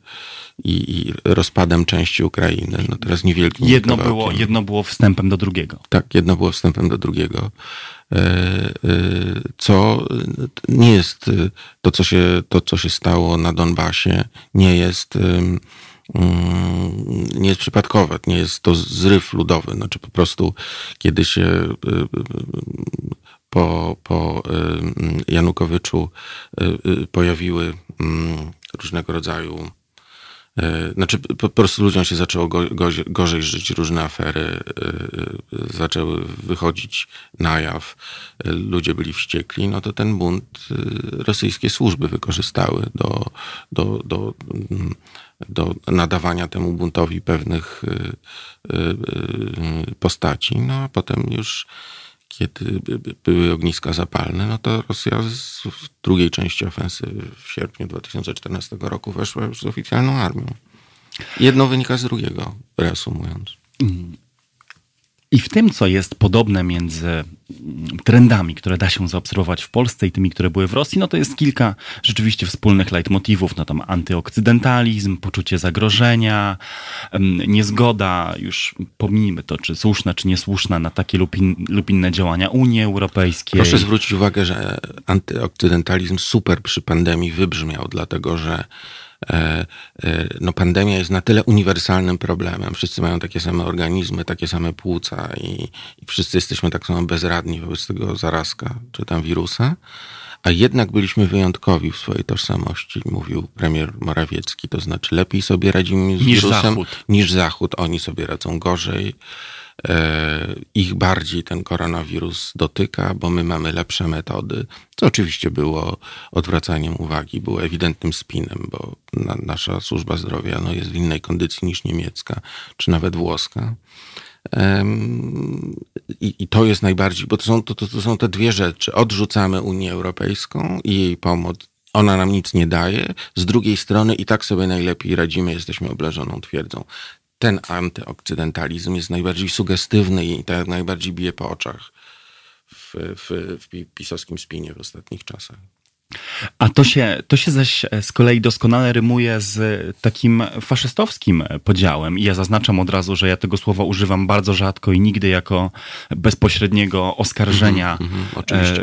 Speaker 3: i, i rozpadem części Ukrainy. No teraz niewielkim
Speaker 1: jedno było, jedno było wstępem do drugiego.
Speaker 3: Tak, jedno było wstępem do drugiego. E, e, co nie jest to, co się, to, co się stało na Donbasie, nie jest Mm, nie jest przypadkowe, nie jest to zryw ludowy. Znaczy po prostu, kiedy się po, po y, Janukowyczu pojawiły mm, różnego rodzaju znaczy, po prostu ludziom się zaczęło gorzej żyć, różne afery zaczęły wychodzić na jaw, ludzie byli wściekli, no to ten bunt rosyjskie służby wykorzystały do, do, do mm, do nadawania temu buntowi pewnych y, y, y, postaci. No a potem już kiedy były ogniska zapalne, no to Rosja w drugiej części ofensywy w sierpniu 2014 roku weszła już z oficjalną armią. Jedno wynika z drugiego, reasumując.
Speaker 1: I w tym, co jest podobne między mm, trendami, które da się zaobserwować w Polsce i tymi, które były w Rosji, no to jest kilka rzeczywiście wspólnych leitmotivów. No tam antyokcydentalizm, poczucie zagrożenia, niezgoda, już pomijmy to, czy słuszna, czy niesłuszna na takie lub, in, lub inne działania Unii Europejskiej.
Speaker 3: Proszę zwrócić uwagę, że antyokcydentalizm super przy pandemii wybrzmiał, dlatego że no pandemia jest na tyle uniwersalnym problemem. Wszyscy mają takie same organizmy, takie same płuca i, i wszyscy jesteśmy tak samo bezradni wobec tego zarazka czy tam wirusa. A jednak byliśmy wyjątkowi w swojej tożsamości, mówił premier Morawiecki. To znaczy lepiej sobie radzimy z niż wirusem Zachód. niż Zachód. Oni sobie radzą gorzej. E, ich bardziej ten koronawirus dotyka, bo my mamy lepsze metody, co oczywiście było odwracaniem uwagi, było ewidentnym spinem, bo na, nasza służba zdrowia no, jest w innej kondycji niż niemiecka, czy nawet włoska. I, I, to jest najbardziej, bo to są, to, to, to są te dwie rzeczy. Odrzucamy Unię Europejską i jej pomoc ona nam nic nie daje. Z drugiej strony i tak sobie najlepiej radzimy, jesteśmy obleżoną twierdzą ten antyokcydentalizm jest najbardziej sugestywny i tak najbardziej bije po oczach w, w, w pisowskim spinie w ostatnich czasach.
Speaker 1: A to się, to się zaś z kolei doskonale rymuje z takim faszystowskim podziałem. I ja zaznaczam od razu, że ja tego słowa używam bardzo rzadko i nigdy jako bezpośredniego oskarżenia mm -hmm,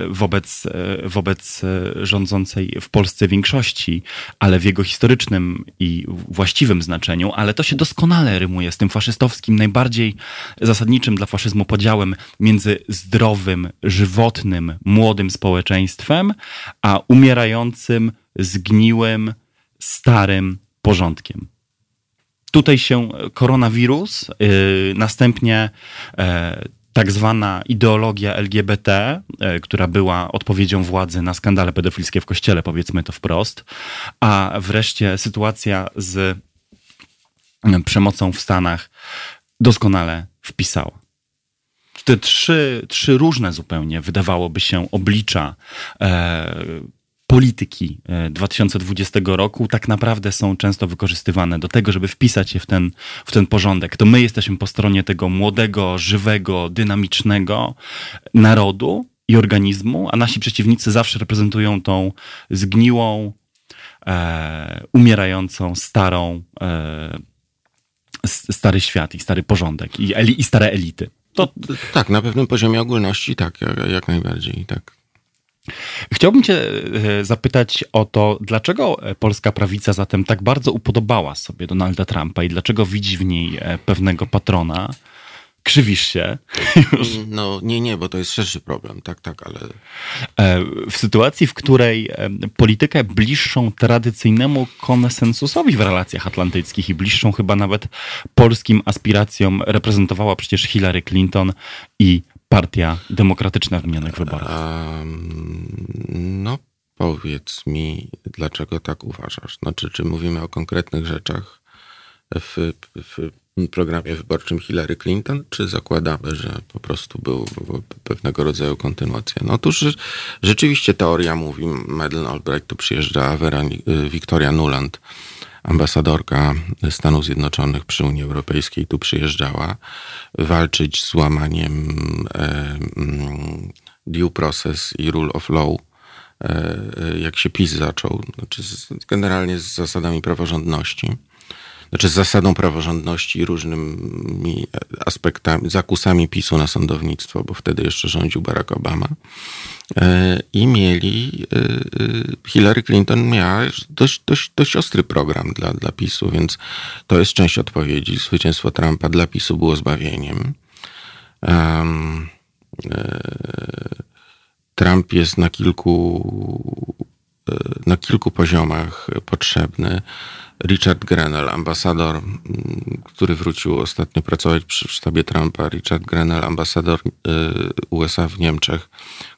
Speaker 1: wobec, e, wobec e, rządzącej w Polsce większości, ale w jego historycznym i właściwym znaczeniu. Ale to się doskonale rymuje z tym faszystowskim, najbardziej zasadniczym dla faszyzmu podziałem między zdrowym, żywotnym, młodym społeczeństwem, a umierającym, zgniłym, starym porządkiem. Tutaj się koronawirus, yy, następnie yy, tak zwana ideologia LGBT, yy, która była odpowiedzią władzy na skandale pedofilskie w kościele, powiedzmy to wprost, a wreszcie sytuacja z y, przemocą w Stanach doskonale wpisała te trzy, trzy różne zupełnie, wydawałoby się, oblicza e, polityki 2020 e, roku tak naprawdę są często wykorzystywane do tego, żeby wpisać je w ten, w ten porządek. To my jesteśmy po stronie tego młodego, żywego, dynamicznego narodu i organizmu, a nasi przeciwnicy zawsze reprezentują tą zgniłą, e, umierającą, starą, e, stary świat i stary porządek i, i stare elity.
Speaker 3: To... Tak, na pewnym poziomie ogólności tak, jak, jak najbardziej, tak.
Speaker 1: Chciałbym Cię e, zapytać o to, dlaczego polska prawica zatem tak bardzo upodobała sobie Donalda Trumpa i dlaczego widzi w niej e, pewnego patrona? Krzywisz się. [LAUGHS]
Speaker 3: Już. No nie, nie, bo to jest szerszy problem, tak, tak, ale.
Speaker 1: E, w sytuacji, w której politykę bliższą tradycyjnemu konsensusowi w relacjach atlantyckich i bliższą chyba nawet polskim aspiracjom reprezentowała przecież Hillary Clinton i Partia Demokratyczna w minionych wyborach.
Speaker 3: no, powiedz mi, dlaczego tak uważasz? Znaczy, czy mówimy o konkretnych rzeczach w, w programie wyborczym Hillary Clinton, czy zakładamy, że po prostu był pewnego rodzaju kontynuacja? No otóż rzeczywiście teoria mówi, Madeleine Albright tu przyjeżdża, Vera Victoria Nuland ambasadorka Stanów Zjednoczonych przy Unii Europejskiej tu przyjeżdżała walczyć z łamaniem e, mm, due process i rule of law, e, jak się PiS zaczął, znaczy generalnie z zasadami praworządności znaczy z zasadą praworządności i różnymi aspektami, zakusami PiSu na sądownictwo, bo wtedy jeszcze rządził Barack Obama. E, I mieli, e, e, Hillary Clinton miała dość, dość, dość ostry program dla, dla PiSu, więc to jest część odpowiedzi. Zwycięstwo Trumpa dla PiSu było zbawieniem. Trump jest na kilku, na kilku poziomach potrzebny. Richard Grenell, ambasador, mm, który wrócił ostatnio pracować przy sztabie Trumpa, Richard Grenell, ambasador y, USA w Niemczech,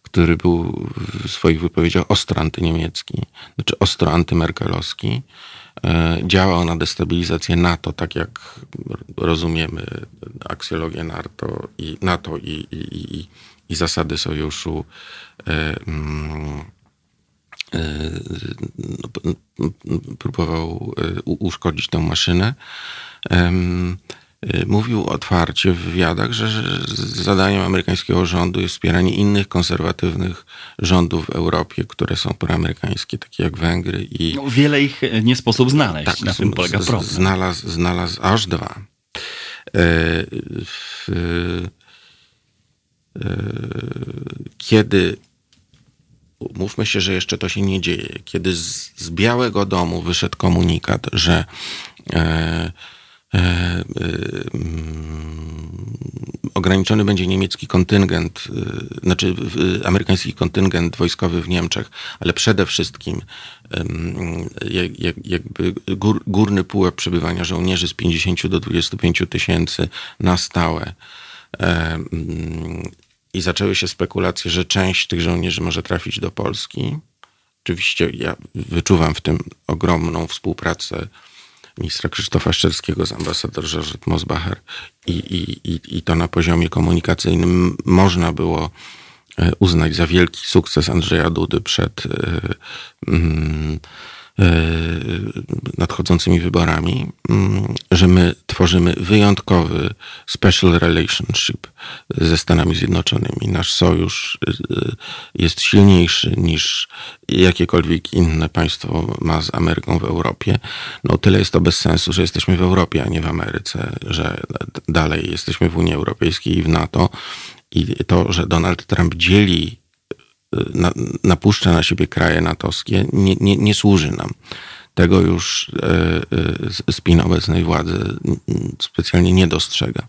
Speaker 3: który był w swoich wypowiedziach ostro antyniemiecki, znaczy ostro antymerkelowski, y, działał na destabilizację NATO, tak jak rozumiemy aksjologię NATO i, NATO i, i, i, i zasady sojuszu. Y, mm, próbował e, uszkodzić tę maszynę. E, mówił otwarcie w wywiadach, że zadaniem amerykańskiego rządu jest wspieranie innych konserwatywnych rządów w Europie, które są proamerykańskie, takie jak Węgry i...
Speaker 1: No, wiele ich nie sposób znaleźć, tak, na tym polega problem.
Speaker 3: Znalazł, znalazł aż dwa. E, kiedy mówmy się, że jeszcze to się nie dzieje. Kiedy z, z Białego Domu wyszedł komunikat, że e, e, e, ograniczony będzie niemiecki kontyngent, e, znaczy amerykański kontyngent wojskowy w Niemczech, ale przede wszystkim jakby gór, górny pułap przebywania żołnierzy z 50 do 25 tysięcy na stałe e, i zaczęły się spekulacje, że część tych żołnierzy może trafić do Polski. Oczywiście ja wyczuwam w tym ogromną współpracę ministra Krzysztofa Szczerskiego z ambasador Georgette Mosbacher i, i, i, i to na poziomie komunikacyjnym można było e, uznać za wielki sukces Andrzeja Dudy przed mm, E, nadchodzącymi wyborami, mm, że my tworzymy wyjątkowy special relationship ze Stanami Zjednoczonymi. Nasz sojusz e, jest silniejszy niż jakiekolwiek inne państwo ma z Ameryką w Europie. No tyle jest to bez sensu, że jesteśmy w Europie, a nie w Ameryce, że dalej jesteśmy w Unii Europejskiej i w NATO. I to, że Donald Trump dzieli na, napuszcza na siebie kraje natowskie, nie, nie, nie służy nam. Tego już e, e, spin obecnej władzy specjalnie nie dostrzega.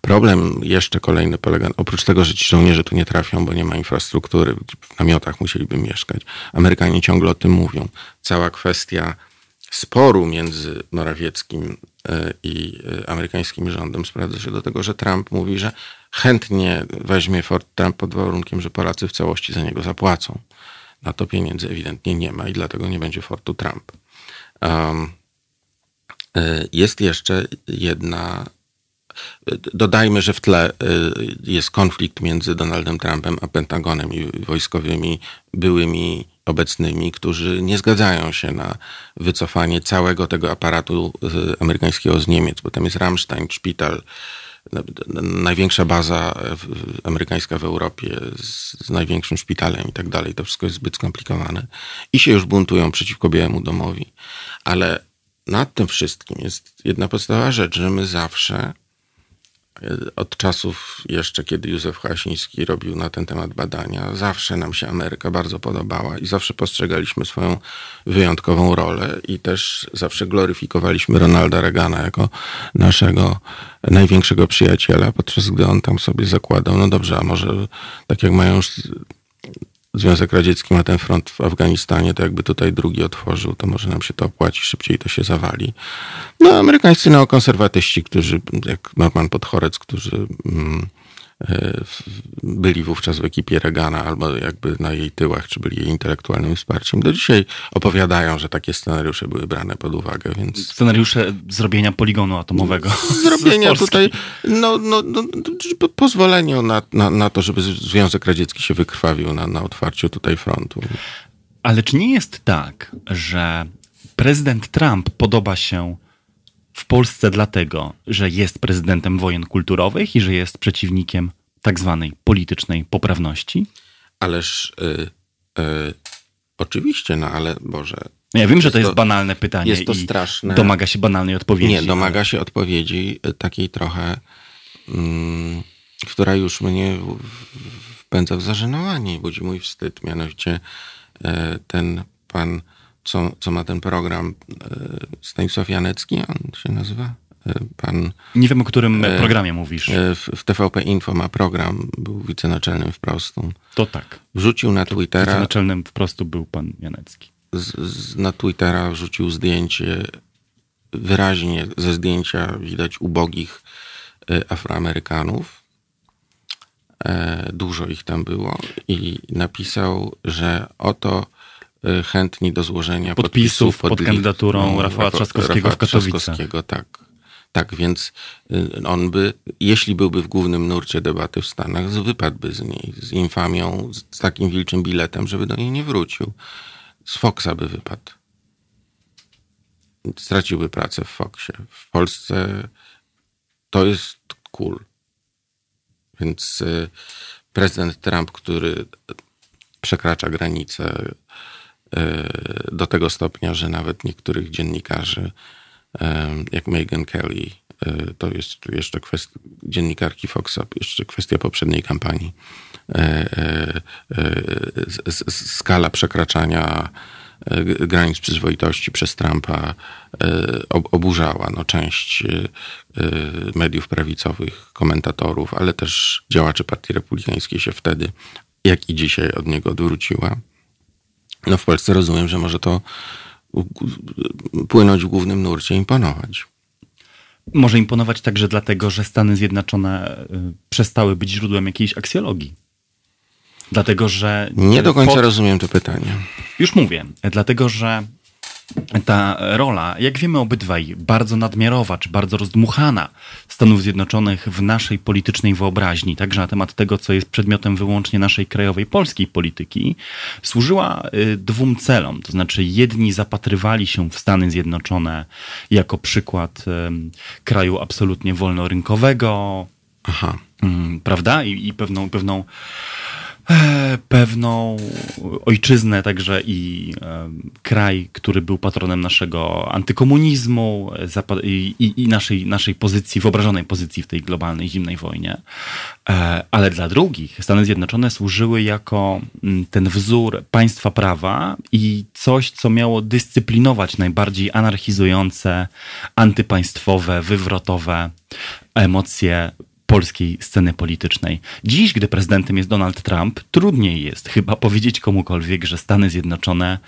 Speaker 3: Problem jeszcze kolejny polega, oprócz tego, że ci żołnierze tu nie trafią, bo nie ma infrastruktury, w namiotach musieliby mieszkać. Amerykanie ciągle o tym mówią. Cała kwestia sporu między Morawieckim e, i amerykańskim rządem sprowadza się do tego, że Trump mówi, że chętnie weźmie Fort Trump pod warunkiem, że Polacy w całości za niego zapłacą. Na to pieniędzy ewidentnie nie ma i dlatego nie będzie Fortu Trump. Um, jest jeszcze jedna. Dodajmy, że w tle e, jest konflikt między Donaldem Trumpem a Pentagonem i wojskowymi byłymi obecnymi, którzy nie zgadzają się na wycofanie całego tego aparatu amerykańskiego z Niemiec, bo tam jest Rammstein, szpital, największa baza amerykańska w Europie z, z, największym szpitalem i tak dalej. To wszystko jest zbyt skomplikowane. I się już buntują przeciwko Białemu Domowi. Ale nad tym wszystkim jest jedna podstawowa rzecz, że my zawsze od czasów jeszcze, kiedy Józef Hasiński robił na ten temat badania, zawsze nam się Ameryka bardzo podobała i zawsze postrzegaliśmy swoją wyjątkową rolę i też zawsze gloryfikowaliśmy Ronalda Reagana jako naszego największego przyjaciela, podczas gdy on tam sobie zakładał, no dobrze, a może tak jak mają Związek Radziecki ma ten front w Afganistanie, to jakby tutaj drugi otworzył, to może nam się to opłaci, szybciej to się zawali. No, amerykańscy neokonserwatyści, którzy, jak Norman Podchorec, którzy mm, byli wówczas w ekipie Reagana albo jakby na jej tyłach, czy byli jej intelektualnym wsparciem. Do dzisiaj opowiadają, że takie scenariusze były brane pod uwagę, więc...
Speaker 1: Scenariusze zrobienia poligonu atomowego.
Speaker 3: Zrobienia tutaj, no, no, no, pozwoleniu na, na, na to, żeby Związek Radziecki się wykrwawił na, na otwarciu tutaj frontu.
Speaker 1: Ale czy nie jest tak, że prezydent Trump podoba się w Polsce dlatego, że jest prezydentem wojen kulturowych i że jest przeciwnikiem tak zwanej politycznej poprawności?
Speaker 3: Ależ y, y, oczywiście, no ale Boże.
Speaker 1: No ja wiem, że to jest to, banalne pytanie.
Speaker 3: Jest to straszne.
Speaker 1: Domaga się banalnej odpowiedzi.
Speaker 3: Nie, domaga ale... się odpowiedzi y, takiej trochę, mm, która już mnie wpędza w zażenowanie i budzi mój wstyd. Mianowicie ten pan co, co ma ten program e, Stanisław Janecki, on się nazywa? E, pan,
Speaker 1: Nie wiem, o którym e, programie mówisz.
Speaker 3: W, w TVP Info ma program, był wicenaczelnym wprostu.
Speaker 1: To tak.
Speaker 3: Wrzucił na Twittera...
Speaker 1: Wicenaczelnym wprostu był pan Janecki.
Speaker 3: Z, z, na Twittera wrzucił zdjęcie, wyraźnie ze zdjęcia widać ubogich Afroamerykanów. Dużo ich tam było i napisał, że oto chętni do złożenia
Speaker 1: podpisów, pod, pod kandydaturą no, Rafała Trzaskowskiego Rafała w.
Speaker 3: Trzaskowskiego, tak. Tak, więc y, on by, jeśli byłby w głównym nurcie debaty w Stanach, wypadłby z niej z infamią, z takim wilczym biletem, żeby do niej nie wrócił. Z Foxa by wypadł. Straciłby pracę w Foxie. W Polsce to jest cool. Więc y, prezydent Trump, który przekracza granice do tego stopnia, że nawet niektórych dziennikarzy, e, jak Megan Kelly, e, to jest jeszcze kwestia dziennikarki Foxa, jeszcze kwestia poprzedniej kampanii, skala przekraczania granic przyzwoitości przez Trumpa oburzała no, część mediów prawicowych, komentatorów, ale też działaczy Partii Republikańskiej się wtedy, jak i dzisiaj od niego odwróciła. No w Polsce rozumiem, że może to płynąć w głównym nurcie, imponować.
Speaker 1: Może imponować także dlatego, że Stany Zjednoczone y, przestały być źródłem jakiejś aksjologii. Dlatego, że.
Speaker 3: Nie do końca pod... rozumiem to pytanie.
Speaker 1: Już mówię. Dlatego, że ta rola, jak wiemy obydwaj, bardzo nadmiarowa czy bardzo rozdmuchana Stanów Zjednoczonych w naszej politycznej wyobraźni, także na temat tego, co jest przedmiotem wyłącznie naszej krajowej polskiej polityki, służyła y, dwóm celom. To znaczy, jedni zapatrywali się w Stany Zjednoczone jako przykład kraju absolutnie wolnorynkowego, Aha. Mm, prawda? I, i pewną, pewną pewną ojczyznę, także i e, kraj, który był patronem naszego antykomunizmu i, i, naszej, naszej pozycji, wyobrażonej pozycji w tej globalnej zimnej wojnie. E, ale dla drugich Stany Zjednoczone służyły jako mm, ten wzór państwa prawa i coś, co miało dyscyplinować najbardziej anarchizujące, antypaństwowe, wywrotowe emocje polskiej sceny politycznej. Dziś, gdy prezydentem jest Donald Trump, trudniej jest chyba powiedzieć komukolwiek, że Stany Zjednoczone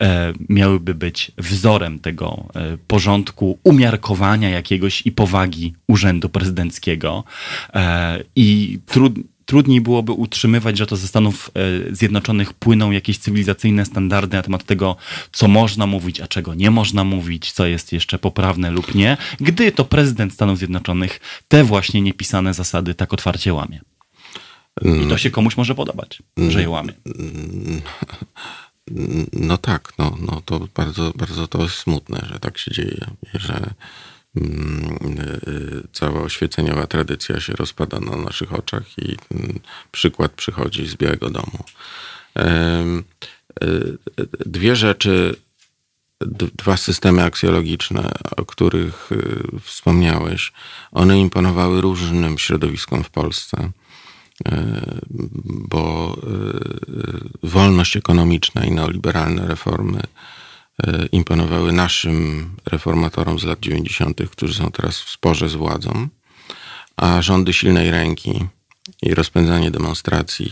Speaker 1: e, miałyby być wzorem tego e, porządku, umiarkowania jakiegoś i powagi urzędu prezydenckiego. E, I trudniej trudniej byłoby utrzymywać, że to ze Stanów e, Zjednoczonych płyną jakieś cywilizacyjne standardy na temat tego, co można mówić, a czego nie można mówić, co jest jeszcze poprawne lub nie, gdy to prezydent Stanów Zjednoczonych te właśnie niepisane zasady tak otwarcie łamie. I to się komuś może podobać, że je łamie.
Speaker 3: No tak, no, no to bardzo, bardzo to jest smutne, że tak się dzieje, że cała oświeceniowa tradycja się rozpada na naszych oczach i przykład przychodzi z Białego Domu. Y, dwie rzeczy dwa systemy aksjologiczne, o których wspomniałeś, one imponowały różnym środowiskom w Polsce bo wolność ekonomiczna i neoliberalne reformy imponowały naszym reformatorom z lat 90., którzy są teraz w sporze z władzą, a rządy silnej ręki i rozpędzanie demonstracji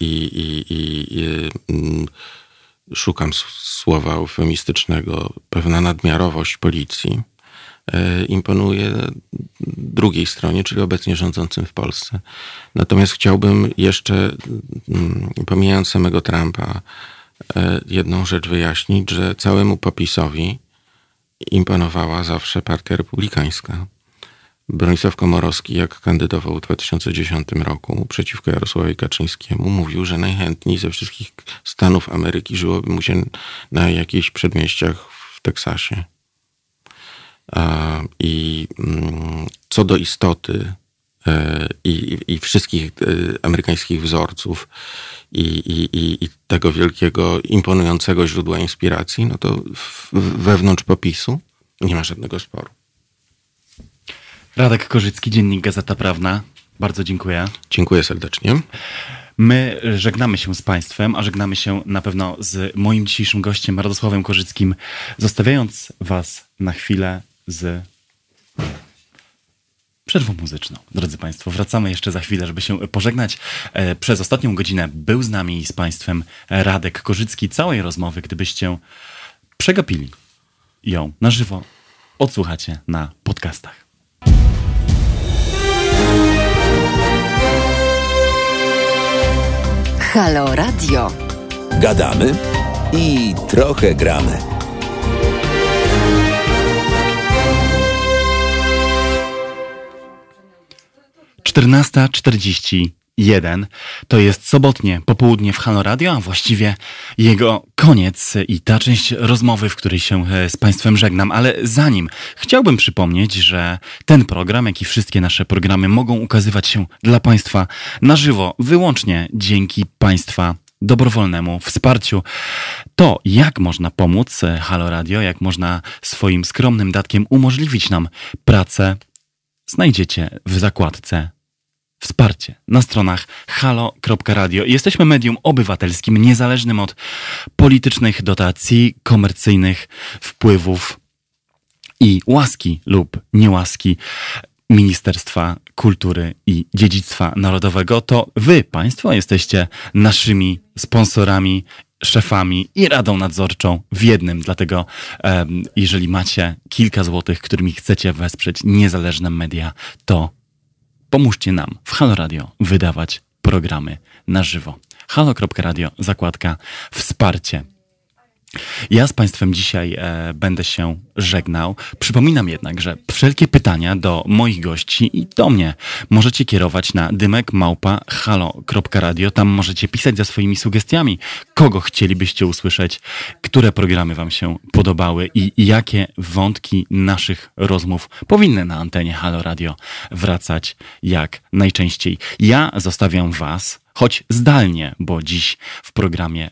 Speaker 3: i, i, i, i mm, szukam słowa eufemistycznego, pewna nadmiarowość policji e, imponuje drugiej stronie, czyli obecnie rządzącym w Polsce. Natomiast chciałbym jeszcze, mm, pomijając samego Trumpa, e, jedną rzecz wyjaśnić, że całemu popisowi imponowała zawsze partia republikańska. Bronisław Komorowski, jak kandydował w 2010 roku przeciwko Jarosławowi Kaczyńskiemu, mówił, że najchętniej ze wszystkich stanów Ameryki żyłoby mu się na jakichś przedmieściach w Teksasie. I mm, co do istoty e, i, i wszystkich e, amerykańskich wzorców i, i, i, tego wielkiego, imponującego źródła inspiracji, no to wewnątrz popisu nie ma żadnego sporu.
Speaker 1: Radek Korzycki, Dziennik Gazeta Prawna. Bardzo dziękuję.
Speaker 3: Dziękuję serdecznie.
Speaker 1: My żegnamy się z Państwem, a żegnamy się na pewno z moim dzisiejszym gościem, Radosławem Korzyckim, zostawiając Was na chwilę z przerwą muzyczną. Drodzy Państwo, wracamy jeszcze za chwilę, żeby się pożegnać. E, przez ostatnią godzinę był z nami i z Państwem Radek Korzycki. Całej rozmowy, gdybyście przegapili ją na żywo, odsłuchacie na podcastach.
Speaker 2: Halo Radio.
Speaker 4: Gadamy i trochę gramy.
Speaker 1: Czternasta czterdzieści jeden. To jest sobotnie popołudnie w Halo Radio, a właściwie jego koniec i ta część rozmowy, w której się e, z Państwem żegnam. Ale zanim chciałbym przypomnieć, że ten program, jak i wszystkie nasze programy mogą ukazywać się dla Państwa na żywo, wyłącznie dzięki Państwa dobrowolnemu wsparciu. To, jak można pomóc e, Halo Radio, jak można swoim skromnym datkiem umożliwić nam pracę, znajdziecie w zakładce wsparcie na stronach halo.radio. Jesteśmy medium obywatelskim, niezależnym od politycznych dotacji, komercyjnych wpływów i łaski lub niełaski Ministerstwa Kultury i Dziedzictwa Narodowego. To wy, Państwo, jesteście naszymi sponsorami szefami i radą nadzorczą w jednym. Dlatego, jeżeli macie kilka złotych, którymi chcecie wesprzeć niezależne media, to Pomóżcie nam w Halo Radio wydawać programy na żywo. Halo.radio, zakładka wsparcie. Ja z Państwem dzisiaj e, będę się żegnał. Przypominam jednak, że wszelkie pytania do moich gości i do mnie możecie kierować na dymekmałpa.halo.radio. Tam możecie pisać za swoimi sugestiami, kogo chcielibyście usłyszeć, które programy Wam się podobały i jakie wątki naszych rozmów powinny na antenie Halo Radio wracać jak najczęściej. Ja zostawiam Was choć zdalnie, bo dziś w programie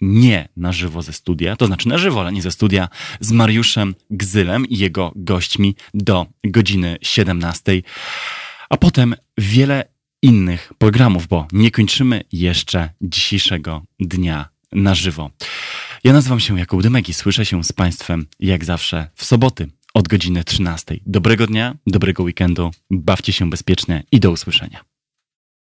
Speaker 1: nie na żywo ze studia, to znaczy na żywo, ale nie ze studia, z Mariuszem Gzylem i jego gośćmi do godziny 17. A potem wiele innych programów, bo nie kończymy jeszcze dzisiejszego dnia na żywo. Ja nazywam się Jakub Dymek i słyszę się z Państwem jak zawsze w soboty od godziny 13. Dobrego dnia, dobrego weekendu, bawcie się bezpiecznie i do usłyszenia.